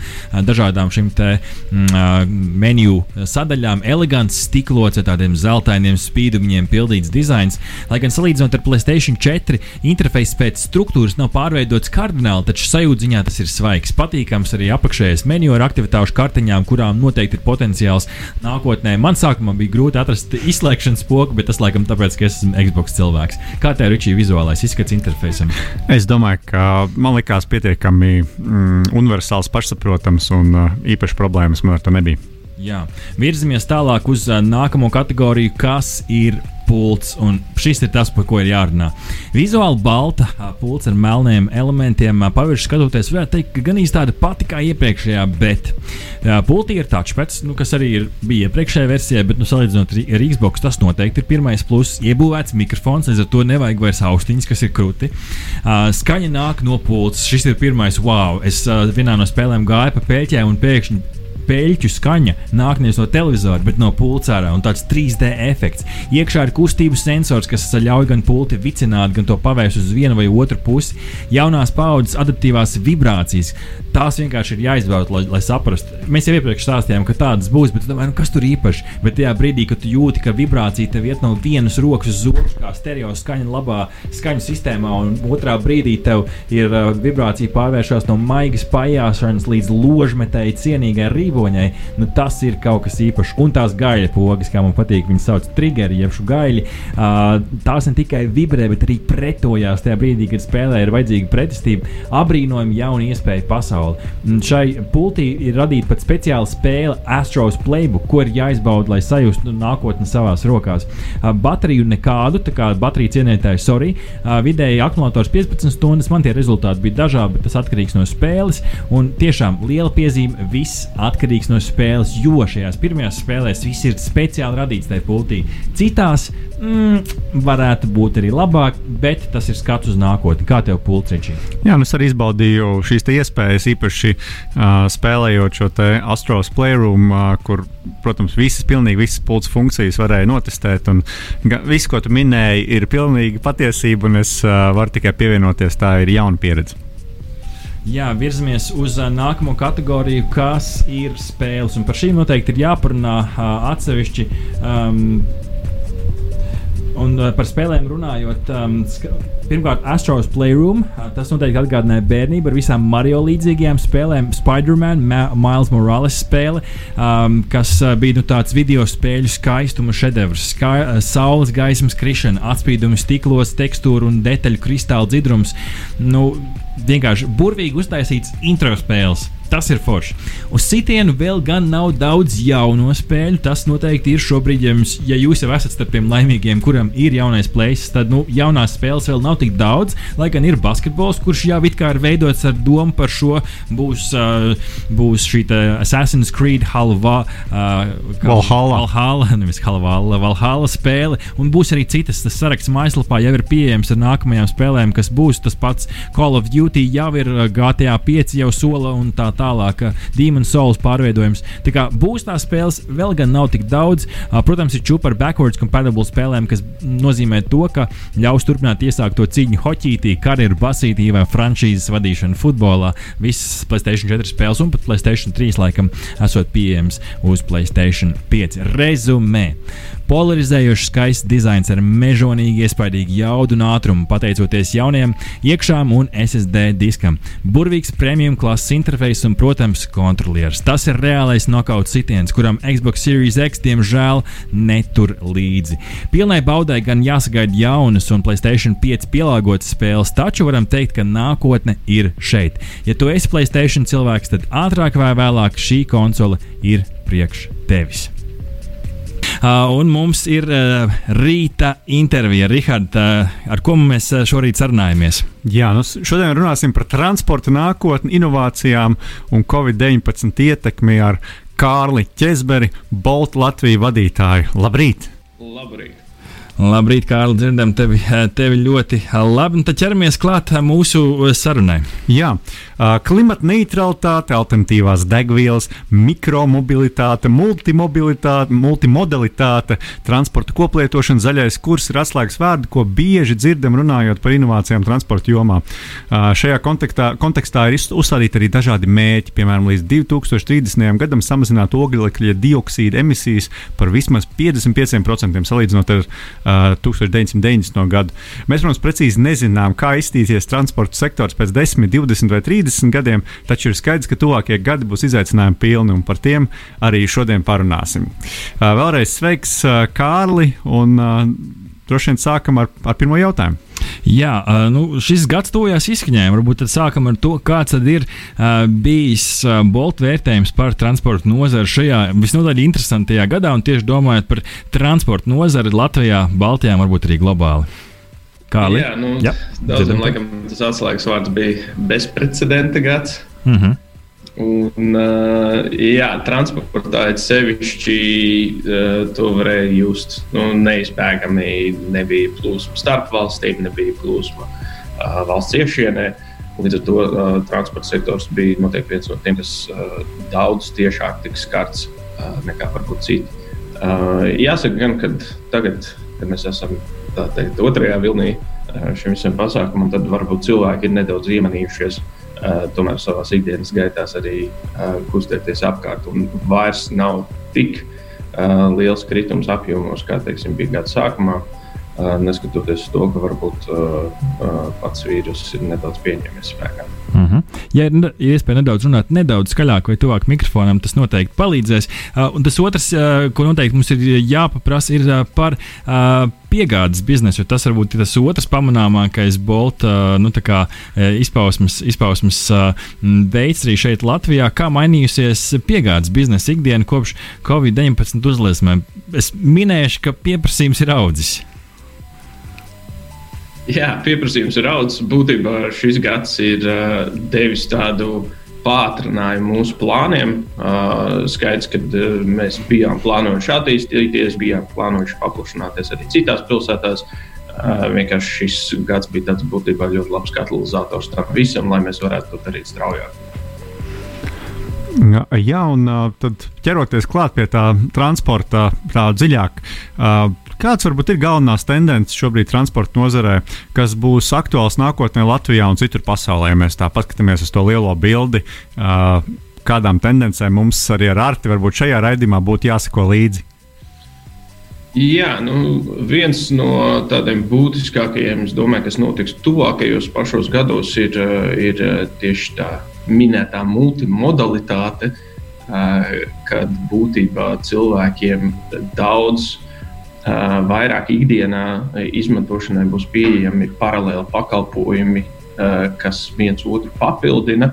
dažādām šīm mm, menu sadaļām. Elegants stiklots ar tādiem zeltainiem spīdumiem pildīts dizains. Lai gan salīdzinot ar Playstation 4, interfejs pēc struktūras nav pārveidots kardināli, taču sajūdziņā tas ir svaigs. Patīkams arī apakšējais menu ar aktivitāšu kartiņām, kurām noteikti ir potenciāls nākotnē. Man sākumā bija grūti atrast izslēgšanas pogu, bet tas laikam tāpēc, ka es esmu Xbox cilvēks. Kā tev ir šī vizuālais izskats interfejsam? Es domāju, ka man likās pietiekami mm, universāls pašsaprotams, un uh, īpaši problēmas man ar to nebija. Jā. Virzamies tālāk uz uh, nākamo kategoriju, kas ir pults. Šis ir tas, par ko ir jārunā. Vizuāli balta pults ar melniem elementiem. Pavirši skatoties, varētu teikt, ka gan īsti tāda pati kā iepriekšējā, bet pultī ir touchpads, nu, kas arī ir, bija iepriekšējā versijā, bet, nu, salīdzinot ar Xbox, tas noteikti ir pirmais pluss. Iebūvēts mikrofons, līdz ar to nevajag vairs austiņas, kas ir krūti. Skaņa nāk no pults. Šis ir pirmais wow. Es vienā no spēlēm gāju pa pēļķiem un pēkšņi peļķu skaņa nāk nevis no televizora, bet no pulcārā un tāds 3D efekts. Iekšā ir kustību sensors, kas ļauj gan pulti vicināt, gan to pavērst uz vienu vai otru pusi. Jaunās paudzes adaptīvās vibrācijas. Tās vienkārši ir jāizbauda, lai, lai saprastu. Mēs jau iepriekš stāstījām, ka tādas būs, bet domāju, nu, kas tur īpaši? Bet tajā brīdī, kad jūti, ka vibrācija tev iet no vienas rokas uz otru, kā stereo skaņa labā skaņu sistēmā, un otrā brīdī tev ir uh, vibrācija pārvēršas no maigas pajāšanas līdz ložmetēji cienīgai rīvo mākoņai, nu, tas ir kaut kas īpašs. Un tās gaļa pogas, kā man patīk, viņas sauc par triggeri, jeb šo gaļu. Uh, tās ne tikai vibrē, bet arī pretojās tajā brīdī, kad spēlē ir vajadzīga pretestība. Abrīnojami jauna iespēja pasauli. Un šai pultī ir radīta pat speciāla spēle Astros Playbook, ko ir jāizbauda, lai sajustu nākotni savās rokās. Uh, bateriju nekādu, tā kā bateriju cienītāji, sorry. Uh, vidēji akumulators 15 stundas, man tie rezultāti bija dažādi, bet tas atkarīgs no spēles. Un tiešām liela piezīme, viss atkarīgs atkarīgs no spēles, jo šajās pirmajās spēlēs viss ir speciāli radīts tajā pultī. Citās mm, varētu būt arī labāk, bet tas ir skats uz nākotni. Kā tev pulciņš? Jā, nu es arī izbaudīju šīs iespējas, īpaši uh, spēlējot šo Astros Playroom, uh, kur, protams, visas, pilnīgi visas pulces funkcijas varēja notestēt. Viss, ko tu minēji, ir pilnīgi patiesība, un es uh, varu tikai pievienoties. Tā ir jauna pieredze. Jā, virzamies uz uh, nākamo kategoriju, kas ir spēles. Un par šīm noteikti ir jāparunā uh, atsevišķi. Um, Un uh, par spēlēm runājot, um, pirmkārt, Astros Playroom. Uh, tas noteikti atgādināja bērnību ar visām Mario līdzīgajām spēlēm. Spider-Man, Ma Miles Morales spēle, um, kas uh, bija nu, tāds video spēļu skaistuma šedevrs. Ska uh, saules gaismas krišana, atspīdumi stiklos, tekstūra un detaļu kristāla dzidrums. Nu, vienkārši burvīgi uztaisīts intro spēles. Tas ir forši. Uz sitienu vēl gan nav daudz jauno spēļu. Tas noteikti ir šobrīd, ja, jums, ja jūs jau esat starp tiem laimīgiem, kuram ir jaunais plēsis, tad nu, jaunās spēles vēl nav tik daudz. Lai gan ir basketbols, kurš jau it kā ir veidots ar domu par šo, būs, uh, būs šī Assassin's Creed Halva, uh, Valhalla. Valhalla, nevis Halvala, Valhalla spēle. Un būs arī citas. Tas saraksts mājaslapā jau ir pieejams ar nākamajām spēlēm, kas būs tas pats Call of Duty, jau ir GTA 5 jau sola un tā tālāk. Demon Souls pārveidojums. Tā kā būs tās spēles, vēl gan nav tik daudz. Protams, ir čūpa ar backwards compatible spēlēm, kas nozīmē to, ka ļaus turpināt iesākt to cīņu hoķītī, karjeru basītī vai franšīzes vadīšanu futbolā. Visas PlayStation 4 spēles un pat PlayStation 3 laikam esot pieejams uz PlayStation 5. Rezumē. Polarizējošs skaists dizains ar mežonīgi iespaidīgu jaudu un ātrumu, pateicoties jaunajam iekšām un SSD diskam. Burvīgs premium klases interfejs un, protams, kontrolieris. Tas ir reālais nokauts sitiens, kuram Xbox Series X diemžēl netur līdzi. Pilnai baudai gan jāsagaida jaunas un Playstation 5 pielāgotas spēles, taču varam teikt, ka nākotne ir šeit. Ja tu esi Playstation cilvēks, tad ātrāk vai vēlāk šī konsole ir priekš tevis. Uh, un mums ir uh, rīta intervija. Rihard, uh, ar ko mēs šorīt sarunājamies? Jā, nu, šodien runāsim par transporta nākotni, inovācijām un Covid-19 ietekmi ar Kārli Česberi, Bolt Latvijas vadītāju. Labrīt! Labrīt! Labrīt, Kārli, dzirdam tevi, tevi ļoti labi. Un tad ķeramies klāt mūsu sarunai. Jā, klimata neutralitāte, alternatīvās degvielas, mikromobilitāte, multimodalitāte, transporta koplietošana, zaļais kurs ir atslēgas vārdi, ko bieži dzirdam runājot par inovācijām transporta jomā. Šajā kontekstā, kontekstā ir uzstādīti arī dažādi mērķi, piemēram, līdz 2030. gadam samazināt oglekļa dioksīda emisijas par vismaz 55% salīdzinot ar 1990. gadu. Mēs, protams, precīzi nezinām, kā izskatīsies transporta sektors pēc 10, 20 vai 30 gadiem, taču ir skaidrs, ka tuvākie gadi būs izaicinājumi pilni, un par tiem arī šodien parunāsim. Vēlreiz sveiks, Kārli, un droši vien sākam ar, ar pirmo jautājumu. Jā, nu, šis gads tuvojās izskaņai. Varbūt tad sākam ar to, kāds ir uh, bijis uh, Bolt vērtējums par transporta nozari šajā visnotaļ interesantajā gadā, un tieši domājot par transporta nozari Latvijā, Baltijā, varbūt arī globāli. Kā līdzi? Jā, nu, Jā daudziem laikam tas atslēgas vārds bija bezprecedenta gads. Uh mhm. -huh. Un, uh, jā, transportā sevišķi uh, to varēja just. Nu, neizbēgami nebija plūsma starp valstīm, nebija plūsma uh, valsts iekšienē. Līdz ar to transporta sektors bija noteikti viens no tiem, kas daudz tiešāk tika skarts nekā varbūt citi. Jāsaka, gan, ka tagad, kad mēs esam teikt, otrajā vilnī šim visam pasākumam, tad varbūt cilvēki ir nedaudz iemanījušies uh, Eh, tomēr savā ikdienas gaitās arī eh, kustēties apkārt. Un vairs nav tik eh, liels kritums apjomos, kā teiksim, bija gada sākumā. Neskatoties to, ka varbūt pats vīrus ir nedaudz pieņēmies spēkā. Mm -hmm. Ja ir, ir iespēja nedaudz runāt, nedaudz skaļāk vai tuvāk mikrofonam, tas noteikti palīdzēs. Uh, un tas otrs, uh, ko noteikti mums ir jāpaprasa, ir uh, par uh, piegādes biznesu. Tas varbūt ir tas otrs pamanāmākais Bolta nu, kā, izpausmes, izpausmes veids arī šeit, Latvijā. Kā mainījusies piegādes biznesa ikdiena kopš Covid-19 uzliesmēm? Es minēšu, ka pieprasījums ir audzis. Jā, pieprasījums ir audzis. Būtībā šis gads ir uh, devis tādu pātrinājumu mūsu plāniem. Uh, skaidrs, ka uh, mēs bijām plānojuši attīstīties, bijām plānojuši paplašināties arī citās pilsētās. Uh, vienkārši šis gads bija tāds būtībā ļoti labs katalizators tam visam, lai mēs varētu to darīt straujāk. Jā, un tad ķeroties klāt pie tā transporta tā dziļāk, Kāds varbūt ir galvenās tendences šobrīd transporta nozarē, kas būs aktuāls nākotnē Latvijā un citur pasaulē? Ja mēs tā paskatāmies uz to lielo bildi, uh, kādām tendencēm mums arī ar Arti varbūt šajā raidījumā būtu jāsako līdzi. Jā, nu, viens no tādiem būtiskākajiem, domāju, kas notiks tuvākajos pašos gados, ir, ir tieši tā minētā multimodalitāte, kad būtībā cilvēkiem daudz vairāk ikdienā izmantošanai būs pieejami paralēli pakalpojumi kas viens otru papildina,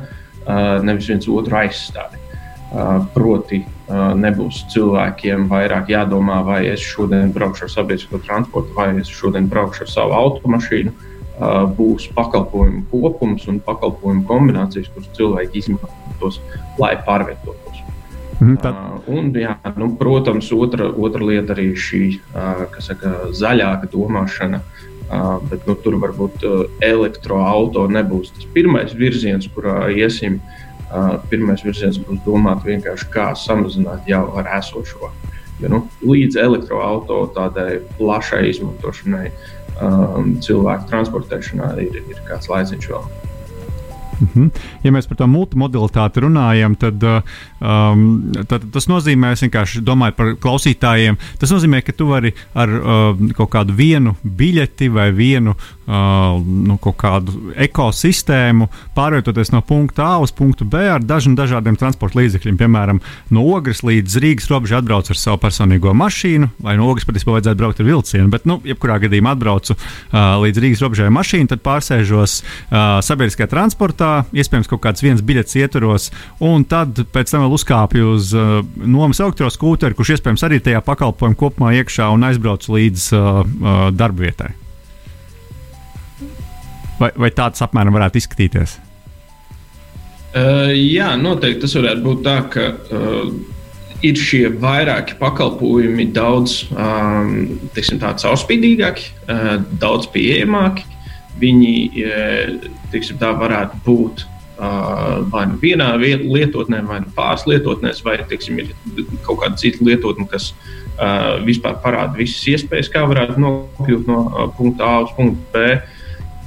nevis viens otru aizstāja. Proti, nebūs cilvēkiem vairāk jādomā, vai es šodien braukšu ar sabiedrisko transportu, vai es šodien braukšu ar savu automašīnu. Būs pakalpojumu kopums un pakalpojumu kombinācijas, kuras cilvēki izmantos, lai pārvietotos. Mm, tad... un, jā, nu, protams, otra, otra lieta arī šī saka, zaļāka domāšana. Bet, nu, tur varbūt elektroautorāta nebūs tas pirmais virziens, kurā iesim. Pirmais virziens būs domāt vienkārši, kā samazināt jau ar esošo. Ja, nu, līdz elektroautorāta tādai plašai izmantošanai, cilvēku transportēšanā ir, ir kāds laiciņš vēl. Mm -hmm. Ja mēs par to multimodalitāti runājam, tad, um, tad tas nozīmē, es vienkārši domāju par klausītājiem, tas nozīmē, ka tu vari ar uh, kaut kādu vienu biļeti vai vienu uh, nu, kādu ekosistēmu pārvietoties no punkta A uz punktu B ar dažiem dažādiem transporta līdzekļiem. Piemēram, no Ogres līdz Rīgas robežai atbrauc ar savu personīgo mašīnu, vai no Ogres patiesībā vajadzētu braukt ar vilcienu, bet, nu, jebkurā gadījumā atbraucu uh, līdz Rīgas robežai mašīnu, tad pārsēžos uh, sabiedriskajā transportā iespējams, kaut kāds viens biļets ietvaros, un tad pēc tam vēl uzkāpju uz uh, nomas elektroskūteri, kurš iespējams arī tajā pakalpojumā kopumā iekšā un aizbraucu līdz uh, uh, darba vietai. Vai, vai tāds apmēram varētu izskatīties? Uh, jā, noteikti tas varētu būt tā, ka uh, ir šie vairāki pakalpojumi daudz um, teiksim, caurspīdīgāki, uh, daudz pieejamāki viņi tiksim, tā varētu būt uh, vai nu vienā lietotnē, vai nu pāris lietotnēs, vai tiksim, ir kaut kāda cita lietotne, kas uh, vispār parāda visas iespējas, kā varētu nokļūt no uh, punkta A uz punktu B. Uh,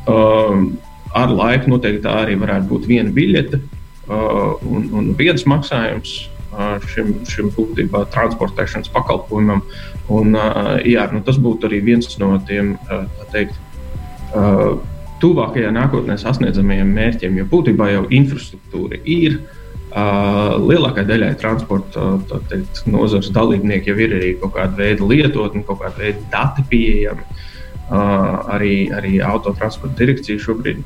ar laiku noteikti tā arī varētu būt viena biļete uh, un, un viens maksājums. Uh, šim, šim būtībā transportēšanas pakalpojumam. Un, uh, jā, nu, tas būtu arī viens no tiem, teikt, tuvākajā nākotnē sasniedzamajiem mērķiem, jo būtībā jau infrastruktūra ir. Lielākajai daļai transporta teikt, nozares dalībnieki jau ir arī kaut kāda veida lietotne, kaut kāda veida dati pieejami. Uh, arī, arī autotransporta direkcija šobrīd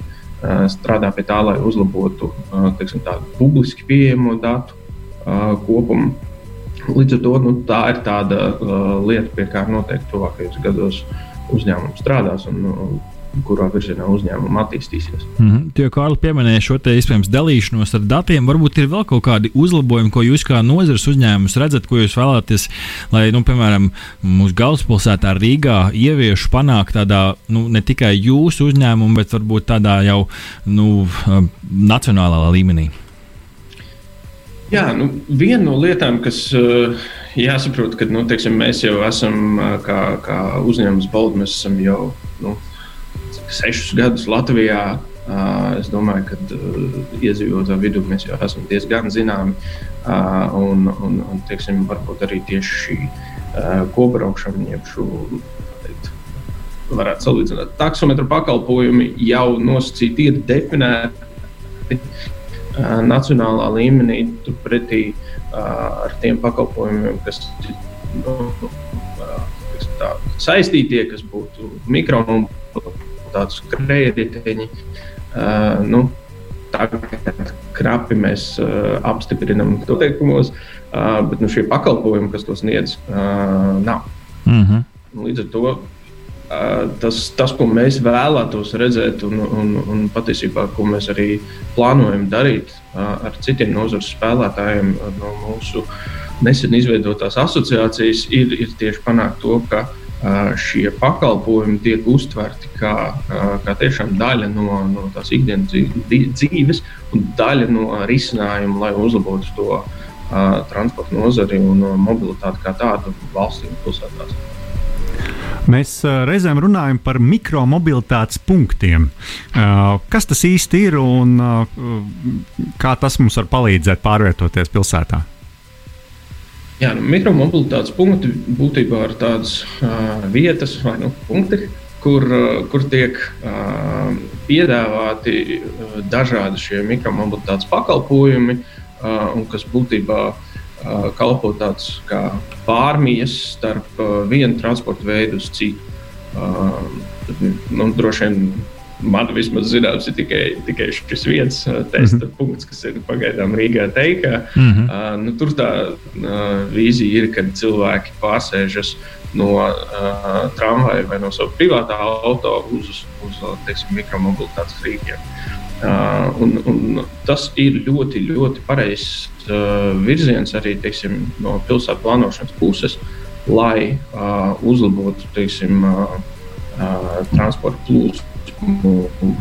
strādā pie tā, lai uzlabotu teiksim, tādu publiski pieejamo datu kopumu. Līdz ar to nu, tā ir tāda lieta, pie kā noteikti tuvākajos gados uzņēmums strādās. Un, kurā virzienā uzņēmuma attīstīsies. Mm -hmm. Tie Kārli pieminēja šo te iespējams dalīšanos ar datiem. Varbūt ir vēl kaut kādi uzlabojumi, ko jūs kā nozares uzņēmums redzat, ko jūs vēlaties, lai, nu, piemēram, mūsu galvaspilsētā Rīgā ieviešu panākt tādā nu, ne tikai jūsu uzņēmumu, bet varbūt tādā jau nu, nacionālā līmenī. Jā, nu, viena no lietām, kas uh, jāsaprot, ka nu, teiksim, mēs jau esam kā, kā uzņēmums baldi, mēs esam jau nu, sešus gadus Latvijā. Es domāju, ka iedzīvotāju vidū mēs jau esam diezgan zināmi. Un, un, un teiksim, varbūt arī tieši šī kobraukšana, jeb šo varētu salīdzināt. Taksometru pakalpojumi jau nosacīti ir definēti nacionālā līmenī, turpretī ar tiem pakalpojumiem, kas nu, tā, saistītie, kas būtu mikro un tādus kredītiņi. Uh, nu, Tagad krapi mēs uh, apstiprinām noteikumos, uh, bet nu, šie pakalpojumi, kas to sniedz, uh, nav. Mm -hmm. Līdz ar to tas, tas, ko mēs vēlētos redzēt, un, un, un patiesībā, ko mēs arī plānojam darīt ar citiem nozares spēlētājiem no mūsu nesen izveidotās asociācijas, ir, ir tieši panākt to, ka šie pakalpojumi tiek uztverti kā, kā daļa no, no tās ikdienas dzīves un daļa no risinājuma, lai uzlabotu to uh, transporta nozari un mobilitāti kā tādu valstī un pilsētās. Mēs reizēm runājam par mikromobilitātes punktiem. Kas tas īsti ir un kā tas mums var palīdzēt pārvietoties pilsētā? Jā, nu, mikromobilitātes punkti būtībā ir tādas uh, vietas vai nu, punkti, kur, uh, kur tiek uh, piedāvāti uh, dažādi šie mikromobilitātes pakalpojumi, uh, un kas būtībā uh, kalpo tāds kā pārmijas starp uh, vienu transporta veidu uz citu. Uh, nu, droši vien man vismaz zināms, ir tikai, tikai šis viens uh, testa mm -hmm. punkts, kas ir pagaidām Rīgā teikā. Mm -hmm. uh, nu, tur tā uh, vīzija ir, kad cilvēki pārsēžas no uh, tramvaja vai no sava privātā auto uz, uz teiksim, mikromobilitātes rīkiem. Uh, un, un tas ir ļoti, ļoti pareizs uh, virziens arī teiksim, no pilsētu plānošanas puses, lai uh, uzlabotu teiksim, uh, uh, transporta plūsmu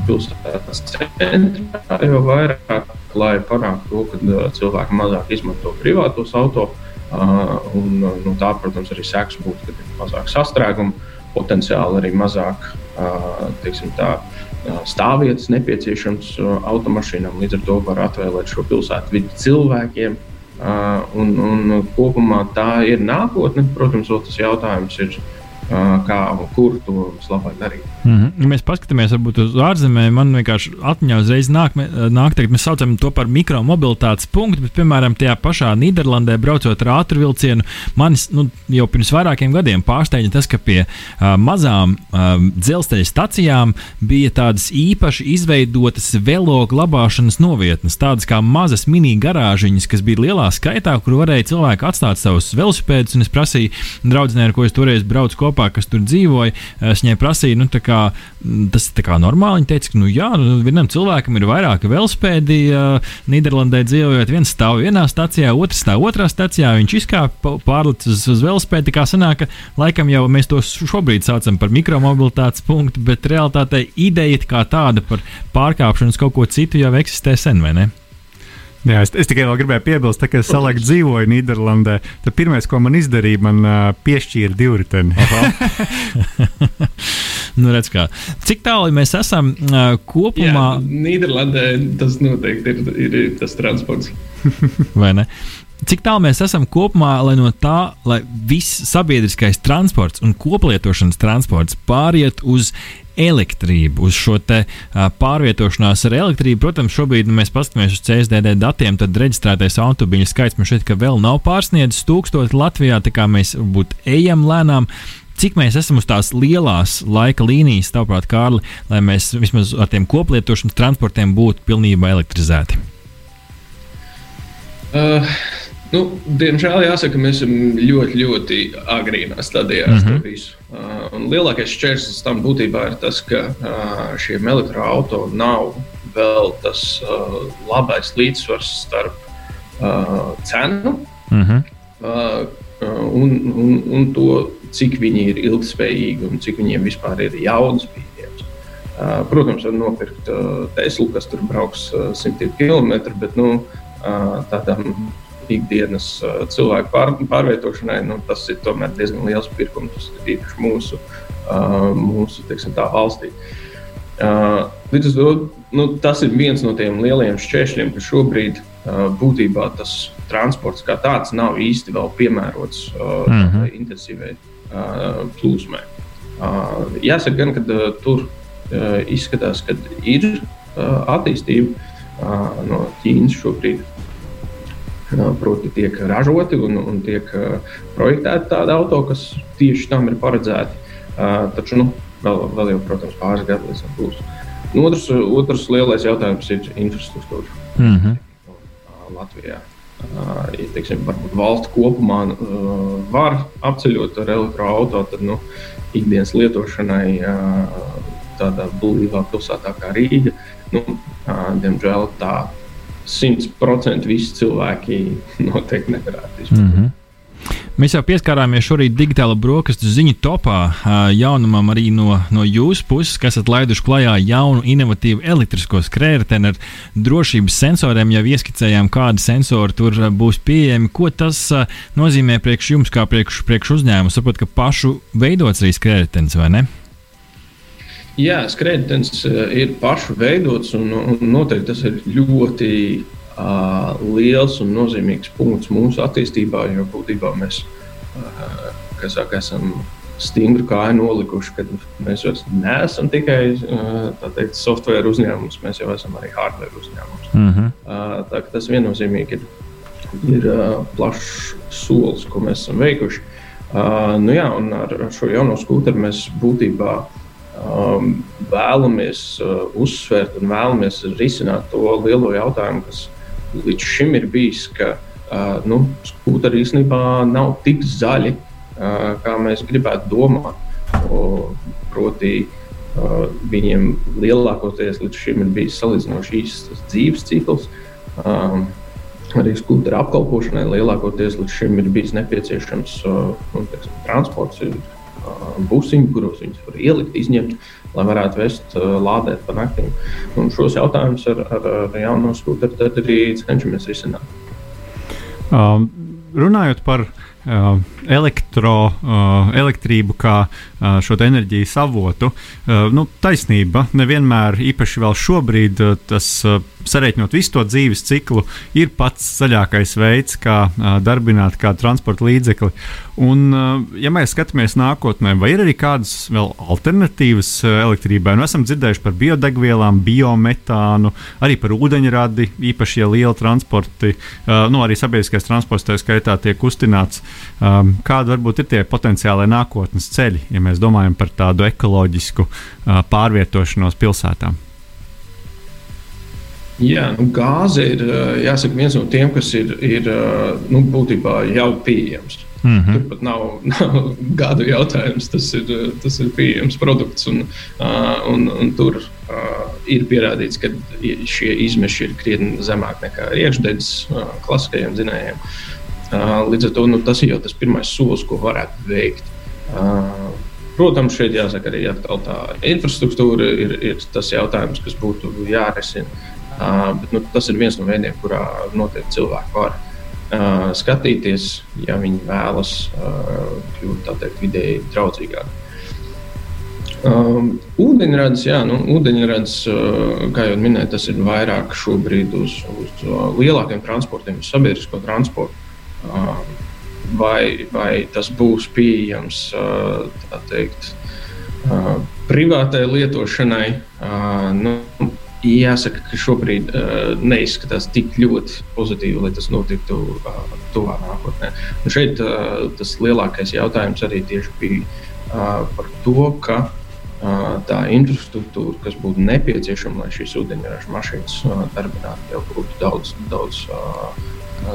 pilsētas centrā jau vairāk, lai panāktu to, ka cilvēki mazāk izmanto privātos auto. Un, nu, tā, protams, arī sēks būtu, ka ir mazāk sastrēgumu, potenciāli arī mazāk teiksim, tā, stāvvietas nepieciešams automašīnām. Līdz ar to var atvēlēt šo pilsētu vidi cilvēkiem. Un, un kopumā tā ir nākotne. Protams, tas jautājums ir kā un kur to vislabāk darīt. Mm -hmm. Ja mēs paskatāmies varbūt, uz ārzemēm, man vienkārši atmiņā uzreiz nāk, nāk teikt, mēs saucam to par mikromobilitātes punktu, bet, piemēram, tajā pašā Nīderlandē braucot ar ātrvilcienu, manis nu, jau pirms vairākiem gadiem pārsteidza tas, ka pie uh, mazām uh, dzelzceļa stacijām bija tādas īpaši izveidotas velo glabāšanas novietnes, tādas kā mazas mini garāžiņas, kas bija lielā skaitā, kur varēja cilvēki atstāt savus velosipēdus, un es prasīju draudzenei, ar ko es toreiz braucu kopā kopā, kas tur dzīvoja. Es viņai prasīju, nu, kā, tas ir normāli. Viņa teica, ka nu, jā, nu, vienam cilvēkam ir vairāki velospēdi. Nīderlandē dzīvojot, viens stāv vienā stācijā, otrs stāv otrā stācijā. Viņš izkāpa pārlicis uz, uz velospēdu. Tā kā sanāk, ka laikam jau mēs to šobrīd saucam par mikromobilitātes punktu, bet realtātē ideja kā tāda par pārkāpšanu uz kaut ko citu jau eksistē sen, vai ne? Jā, es, es tikai vēl gribēju piebilst, tā, ka es salāk dzīvoju Nīderlandē. Tad pirmais, ko man izdarīja, man uh, piešķīra divriteni. nu, redz, kā. Cik tālu mēs esam uh, kopumā? Jā, Nīderlandē tas noteikti ir, ir, ir tas transports. Vai ne? Cik tālu mēs esam kopumā, lai no tā, lai viss sabiedriskais transports un koplietošanas transports pāriet uz elektrību, uz šo te, uh, pārvietošanās ar elektrību. Protams, šobrīd nu, mēs paskatāmies uz CSDD datiem, tad reģistrētais automobiļu skaits man šeit vēl nav pārsniedzis tūkstoši Latvijā, tā kā mēs būtu ejam lēnām. Cik mēs esam uz tās lielās laika līnijas, tavuprāt, Kārli, lai mēs vismaz ar tiem koplietošanas transportiem būtu pilnībā elektrizēti? Uh, Nu, diemžēl jāsaka, mēs esam ļoti, ļoti agrīnā stadijā mm -hmm. Uh, lielākais šķērslis tam būtībā ir tas, ka uh, šiem elektroautoriem nav vēl tas uh, labais līdzsvars starp uh, cenu mm -hmm. uh, un, un, un to, cik viņi ir ilgspējīgi un cik viņiem vispār ir jaudas pieejams. Uh, protams, var nopirkt uh, Teslu, kas tur brauks uh, simtiem kilometru, bet nu, uh, tādam ikdienas uh, cilvēku pār, pārvietošanai, nu, tas ir diezgan liels pirkums, īpaši mūsu, uh, mūsu teiksim, valstī. Uh, līdz ar to nu, tas ir viens no tiem lielajiem šķēršļiem, ka šobrīd būtībā tas transports kā tāds nav īsti vēl piemērots uh, mm -hmm. intensīvai plūsmai. Jāsaka, gan, ka tur izskatās, ka ir attīstība no Ķīnas šobrīd Proti, tiek ražoti un, un tiek projektēti tādi auto, kas tieši tam ir paredzēti. Taču nu, vēl, vēl jau, protams, pāris gadi līdz tam būs. Nu, otrs, otrs lielais jautājums ir infrastruktūra. Mm -hmm. Latvijā. Ja teiksim, valsts kopumā var apceļot ar elektroautorātu, tad nu, ikdienas lietošanai tādā blīvā pilsētā kā Rīga, nu, diemžēl tā 100% visi cilvēki noteikti nevarētu izpildīt. Mm -hmm. Mēs jau pieskārāmies šorīt digitāla brokastu ziņu topā jaunumam arī no, no jūsu puses, kas esat laiduši klajā jaunu, inovatīvu elektrisko skrējēju ar drošības sensoriem. Jau ieskicējām, kādi sensori tur būs pieejami. Ko tas nozīmē priekš jums, kā priekš, priekš uzņēmumu? Saprotu, ka pašu veidots arī skrējējs, vai ne? Jā, skrejtens eh, ir pašu veidots, un, un noteikti tas ir ļoti uh, liels un nozīmīgs punkts mūsu attīstībā. Jo būtībā mēs uh, saka, esam stingri kāju nolikuši, ka mēs vairs neesam tikai uh, teikt, software uzņēmums, mēs jau esam arī hardware uzņēmums. Mm -hmm. uh, tā, tas viennozīmīgi ir, ir uh, plašs solis, ko mēs esam veikuši. Uh, nu jā, un ar, šo jauno skūteru mēs būtībā uh, um, vēlamies uh, uzsvērt un vēlamies risināt to lielo jautājumu, kas līdz šim ir bijis, ka uh, nu, skūteri īstenībā nav tik zaļi, uh, kā mēs gribētu domāt. O, proti, uh, viņiem lielākoties līdz šim ir bijis salīdzinoši īsts dzīves cikls. Um, arī skūpstūra apkalpošanai lielākoties līdz šim ir bijis nepieciešams uh, nu, teiksim, transports, ir uh, busiņi, kuros viņus var ielikt, izņemt, lai varētu vest, uh, lādēt pa naktīm. Un šos jautājumus ar, ar, ar jauno skūpstūru arī cenšamies risināt. Um, runājot par uh, elektro, uh, elektrību kā uh, šo enerģijas avotu, uh, nu, taisnība nevienmēr, īpaši vēl šobrīd, uh, tas uh, sareiķinot visu to dzīves ciklu, ir pats zaļākais veids, kā uh, darbināt kādu transporta līdzekli. Un, uh, ja mēs skatāmies nākotnē, vai ir arī kādas vēl alternatīvas uh, elektrībai, nu, esam dzirdējuši par biodegvielām, biometānu, arī par ūdeņradi, īpaši, ja liela transporti, uh, nu, arī sabiedriskais transports tā skaitā tiek kustināts. Um, kādi varbūt ir tie potenciālie nākotnes ceļi, ja mēs domājam par tādu ekoloģisku uh, pārvietošanos pilsētām? Jā, nu, gāze ir jāsaka, viens no tiem, kas ir, ir nu, būtībā jau pieejams. Mm -hmm. Tur pat nav, nav gadu jautājums, tas ir, tas ir pieejams produkts. Un, un, un tur ir pierādīts, ka šie izmeši ir krietni zemāki nekā iekšdedzes klasiskajiem dzinējiem. Līdz ar to nu, tas ir jau tas pirmais solis, ko varētu veikt. Protams, šeit jāsaka arī tā infrastruktūra ir, ir tas jautājums, kas būtu jārisina. Bet, nu, tas ir viens no veidiem, kurā noteikti cilvēki var skatīties, ja viņi vēlas kļūt teikt, vidēji draudzīgāki. Um, ūdeņrads, jā, nu, ūdeņrads, uh, kā jau minēju, tas ir vairāk šobrīd uz, uz lielākiem transportiem, uz sabiedrisko transportu. Uh, vai, vai tas būs pieejams uh, teikt, uh, privātai lietošanai? Uh, nu, Jāsaka, ka šobrīd uh, neizskatās tik ļoti pozitīvi, lai tas notiktu uh, tuvā nākotnē. Un šeit uh, tas lielākais jautājums arī bija uh, par to, ka uh, tā infrastruktūra, kas būtu nepieciešama, lai šīs ūdeņraža mašīnas uh, darbinātu, jau būtu daudz, daudz uh,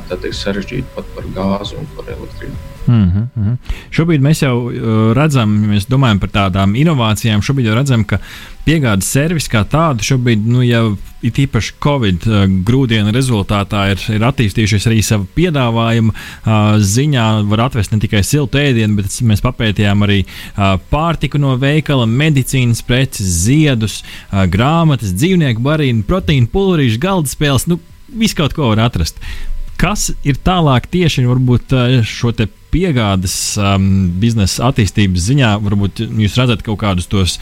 teikt, sarežģīta pat par gāzi un par elektrību. Mm -hmm. Šobrīd mēs jau uh, redzam, ja mēs domājam par tādām inovācijām, šobrīd jau redzam, ka piegādes servis kā tādu šobrīd nu, jau ir īpaši Covid uh, grūdienu rezultātā ir, ir attīstījušies arī savu piedāvājumu uh, ziņā. Var atvest ne tikai siltu ēdienu, bet mēs papētījām arī pārtiku no veikala, medicīnas preces, ziedus, grāmatas, dzīvnieku barību, proteīnu pulverīšu, galda spēles. Nu, Visu kaut ko var atrast. Kas ir tālāk tieši varbūt, šo piegādes um, biznesa attīstības ziņā? Varbūt jūs redzat kaut kādus tos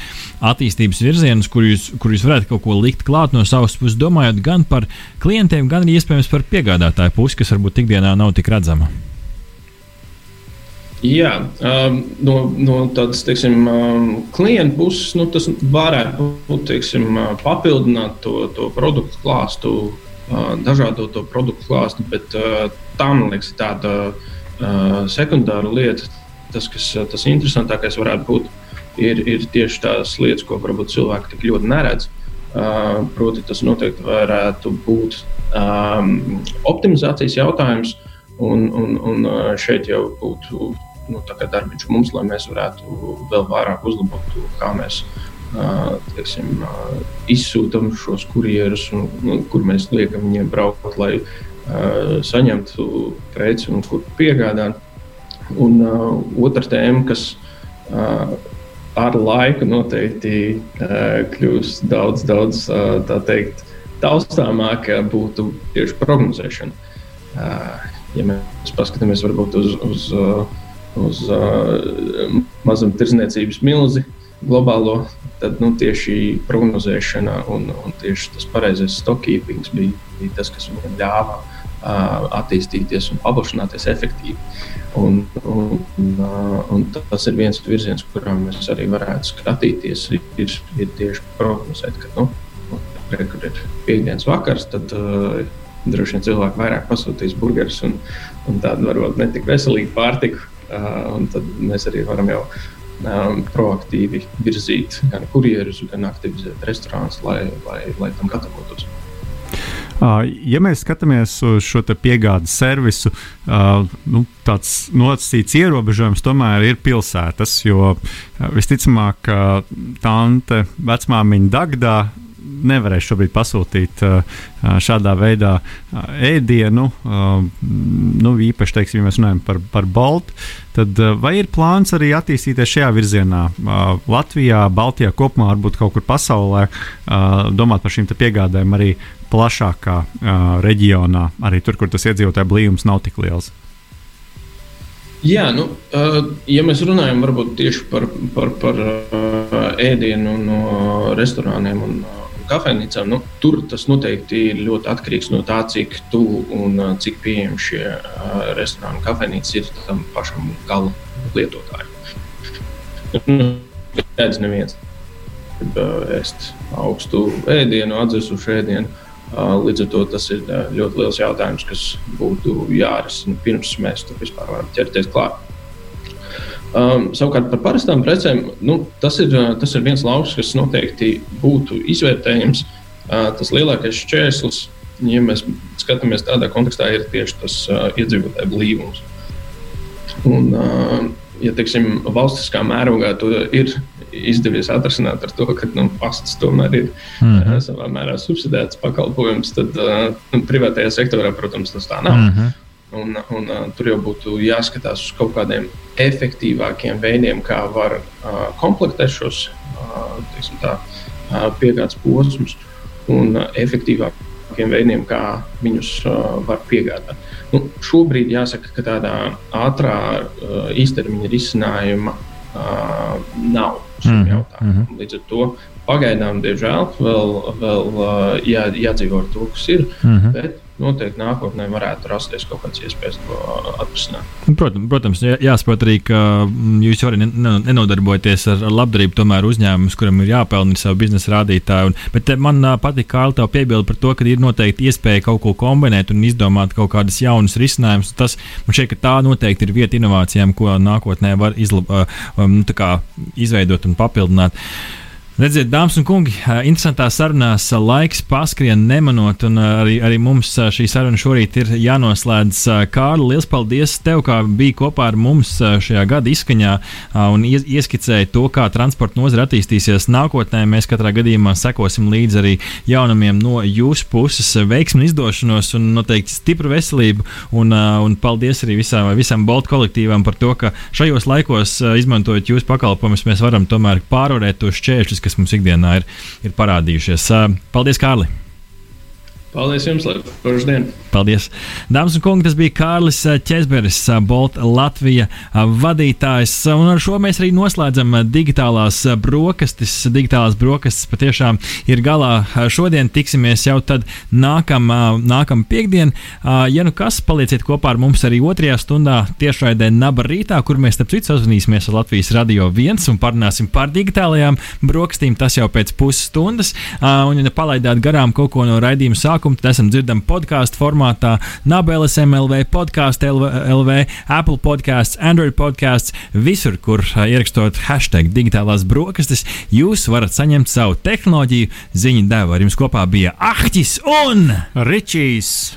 attīstības virzienus, kur jūs, kur jūs varētu kaut ko likt klāt no savas puses, domājot gan par klientiem, gan arī iespējams par piegādātāju pusi, kas varbūt ikdienā nav tik redzama. Jā, um, no, no tādas teiksim, um, klienta puses nu, tas varētu būt teiksim, papildināt to, to produktu klāstu dažādo to produktu klāstu, bet tā, man liekas, ir tāda sekundāra lieta. Tas, kas tas interesantākais varētu būt, ir, ir tieši tās lietas, ko varbūt cilvēki tik ļoti neredz. Proti, tas noteikti varētu būt um, optimizācijas jautājums, un, un, un šeit jau būtu nu, darbiņš mums, lai mēs varētu vēl vairāk uzlabot to, kā mēs teiksim, izsūtām šos kurjerus, nu, kur mēs liekam viņiem braukt, lai saņemtu preci un kur piegādāt. Un otra tēma, kas ar laiku noteikti kļūs daudz, daudz teikt, taustāmāka, būtu tieši prognozēšana. Ja mēs paskatāmies varbūt uz, uz, uz mazumtirdzniecības milzi globālo tad nu, tieši prognozēšana un, un tieši tas pareizais stockkeepings bija, bija tas, kas viņam ļāva uh, attīstīties un paplašināties efektīvi. Un, un, uh, un tas ir viens virziens, kurā mēs arī varētu skatīties. Ir, ir tieši prognozēt, ka nu, re, kur ir piekdienas vakars, tad uh, droši vien cilvēki vairāk pasūtīs burgerus un, un tādu varbūt netik veselīgu pārtiku. Uh, tad mēs arī varam jau um, proaktīvi virzīt gan kurjerus, gan aktivizēt restorānus, lai, lai, lai tam gatavotos. Ja mēs skatāmies uz šo piegādes servisu, nu, tāds nosacīts ierobežojums tomēr ir pilsētas, jo visticamāk, tante vecmāmiņa Dagdā nevarēs šobrīd pasūtīt šādā veidā ēdienu, nu, īpaši, teiksim, ja mēs runājam par, par Baltu, tad vai ir plāns arī attīstīties šajā virzienā? Latvijā, Baltijā kopumā, varbūt kaut kur pasaulē, domāt par šīm piegādēm arī plašākā reģionā, arī tur, kur tas iedzīvotāju blīvums nav tik liels. Jā, nu, ja mēs runājam tieši par, par, par ēdienu no restorāniem un kafejnīcām, nu, tur tas noteikti ir ļoti atkarīgs no tā, cik tuvu un cik pieejami šie restorāni un kafejnīcas ir tam pašam gala lietotājam. Nu, Redz, neviens ēst augstu ēdienu, atdzesušu ēdienu. Līdz ar to tas ir ļoti liels jautājums, kas būtu jārisina pirms mēs tam vispār varam ķerties klāt. Um, savukārt par parastām precēm nu, tas, ir, tas ir viens lauks, kas noteikti būtu izvērtējams. Uh, tas lielākais šķērslis, ja mēs skatāmies tādā kontekstā, ir tieši tas uh, iedzīvotāju blīvums. Un, uh, ja teiksim, valstiskā mērogā to ir izdevies atrasināt ar to, ka nu, pasts tomēr ir mm -hmm. savā mērā subsidēts pakalpojums, tad uh, privātajā sektorā, protams, tas tā nav. Mm -hmm. Un, un, uh, tur jau būtu jāskatās uz kaut kādiem efektīvākiem veidiem, kā var uh, komplektēt šos uh, tā, uh, piegādes posmus un uh, efektīvākiem veidiem, kā viņus uh, var piegādāt. Nu, šobrīd jāsaka, ka tādā ātrā uh, īstermiņa risinājuma uh, nav šim mm jautājumam. Līdz ar to pagaidām, diemžēl, vēl, vēl jā, jādzīvo ar to, kas ir. Mm -hmm. Bet noteikti nākotnē varētu rasties kaut kādas iespējas to atrisināt. Protams, protams jāsaprot arī, ka mm, jūs arī nenodarbojaties ar labdarību, tomēr uzņēmums, kuram ir jāpelnā savu biznesa rādītāju. Un, bet man patīk, kā Alta piebilda par to, ka ir noteikti iespēja kaut ko kombinēt un izdomāt kaut kādas jaunas risinājumus. Tas man šķiet, ka tā noteikti ir vieta inovācijām, ko nākotnē var izlab, um, izveidot un papildināt. Redziet, dāmas un kungi, interesantā sarunās laiks paskrien nemanot, un arī, arī mums šī saruna šorīt ir jānoslēdz. Kārli, liels paldies tev, kā bija kopā ar mums šajā gada izskaņā un ieskicēja to, kā transporta nozara attīstīsies nākotnē. Mēs katrā gadījumā sekosim līdzi arī jaunumiem no jūsu puses. Veiksmi izdošanos un noteikti stipru veselību, un, un paldies arī visām, visam Bolt kolektīvam par to, ka šajos laikos, izmantojot jūsu pakalpojumus, mēs varam tomēr pārvarēt tos šķēršļus kas mums ikdienā ir, ir parādījušies. Paldies, Kārli! Paldies jums, lai forši dienu! Paldies! Dāmas un kungi, tas bija Kārlis Česberis, Bolt Latvija vadītājs. Un ar šo mēs arī noslēdzam digitālās brokastis. Digitālās brokastis patiešām ir galā. Šodien tiksimies jau tad nākam, nākam piekdien. Ja nu kas, palieciet kopā ar mums arī otrajā stundā tiešraidē Naba rītā, kur mēs starp citu sazvanīsimies ar Latvijas Radio 1 un parunāsim par digitālajām brokastīm. Tas jau pēc pusstundas. Un, ja palaidāt garām kaut ko no raidījuma sākuma, tad esam dzirdami podkāstu formā formātā, Nabeles MLV, podkāstu LV, Apple podkāsts, Android podkāsts, visur, kur ierakstot hashtag digitālās brokastis, jūs varat saņemt savu tehnoloģiju ziņu devu. Ar jums kopā bija Ahtis un Ričijs!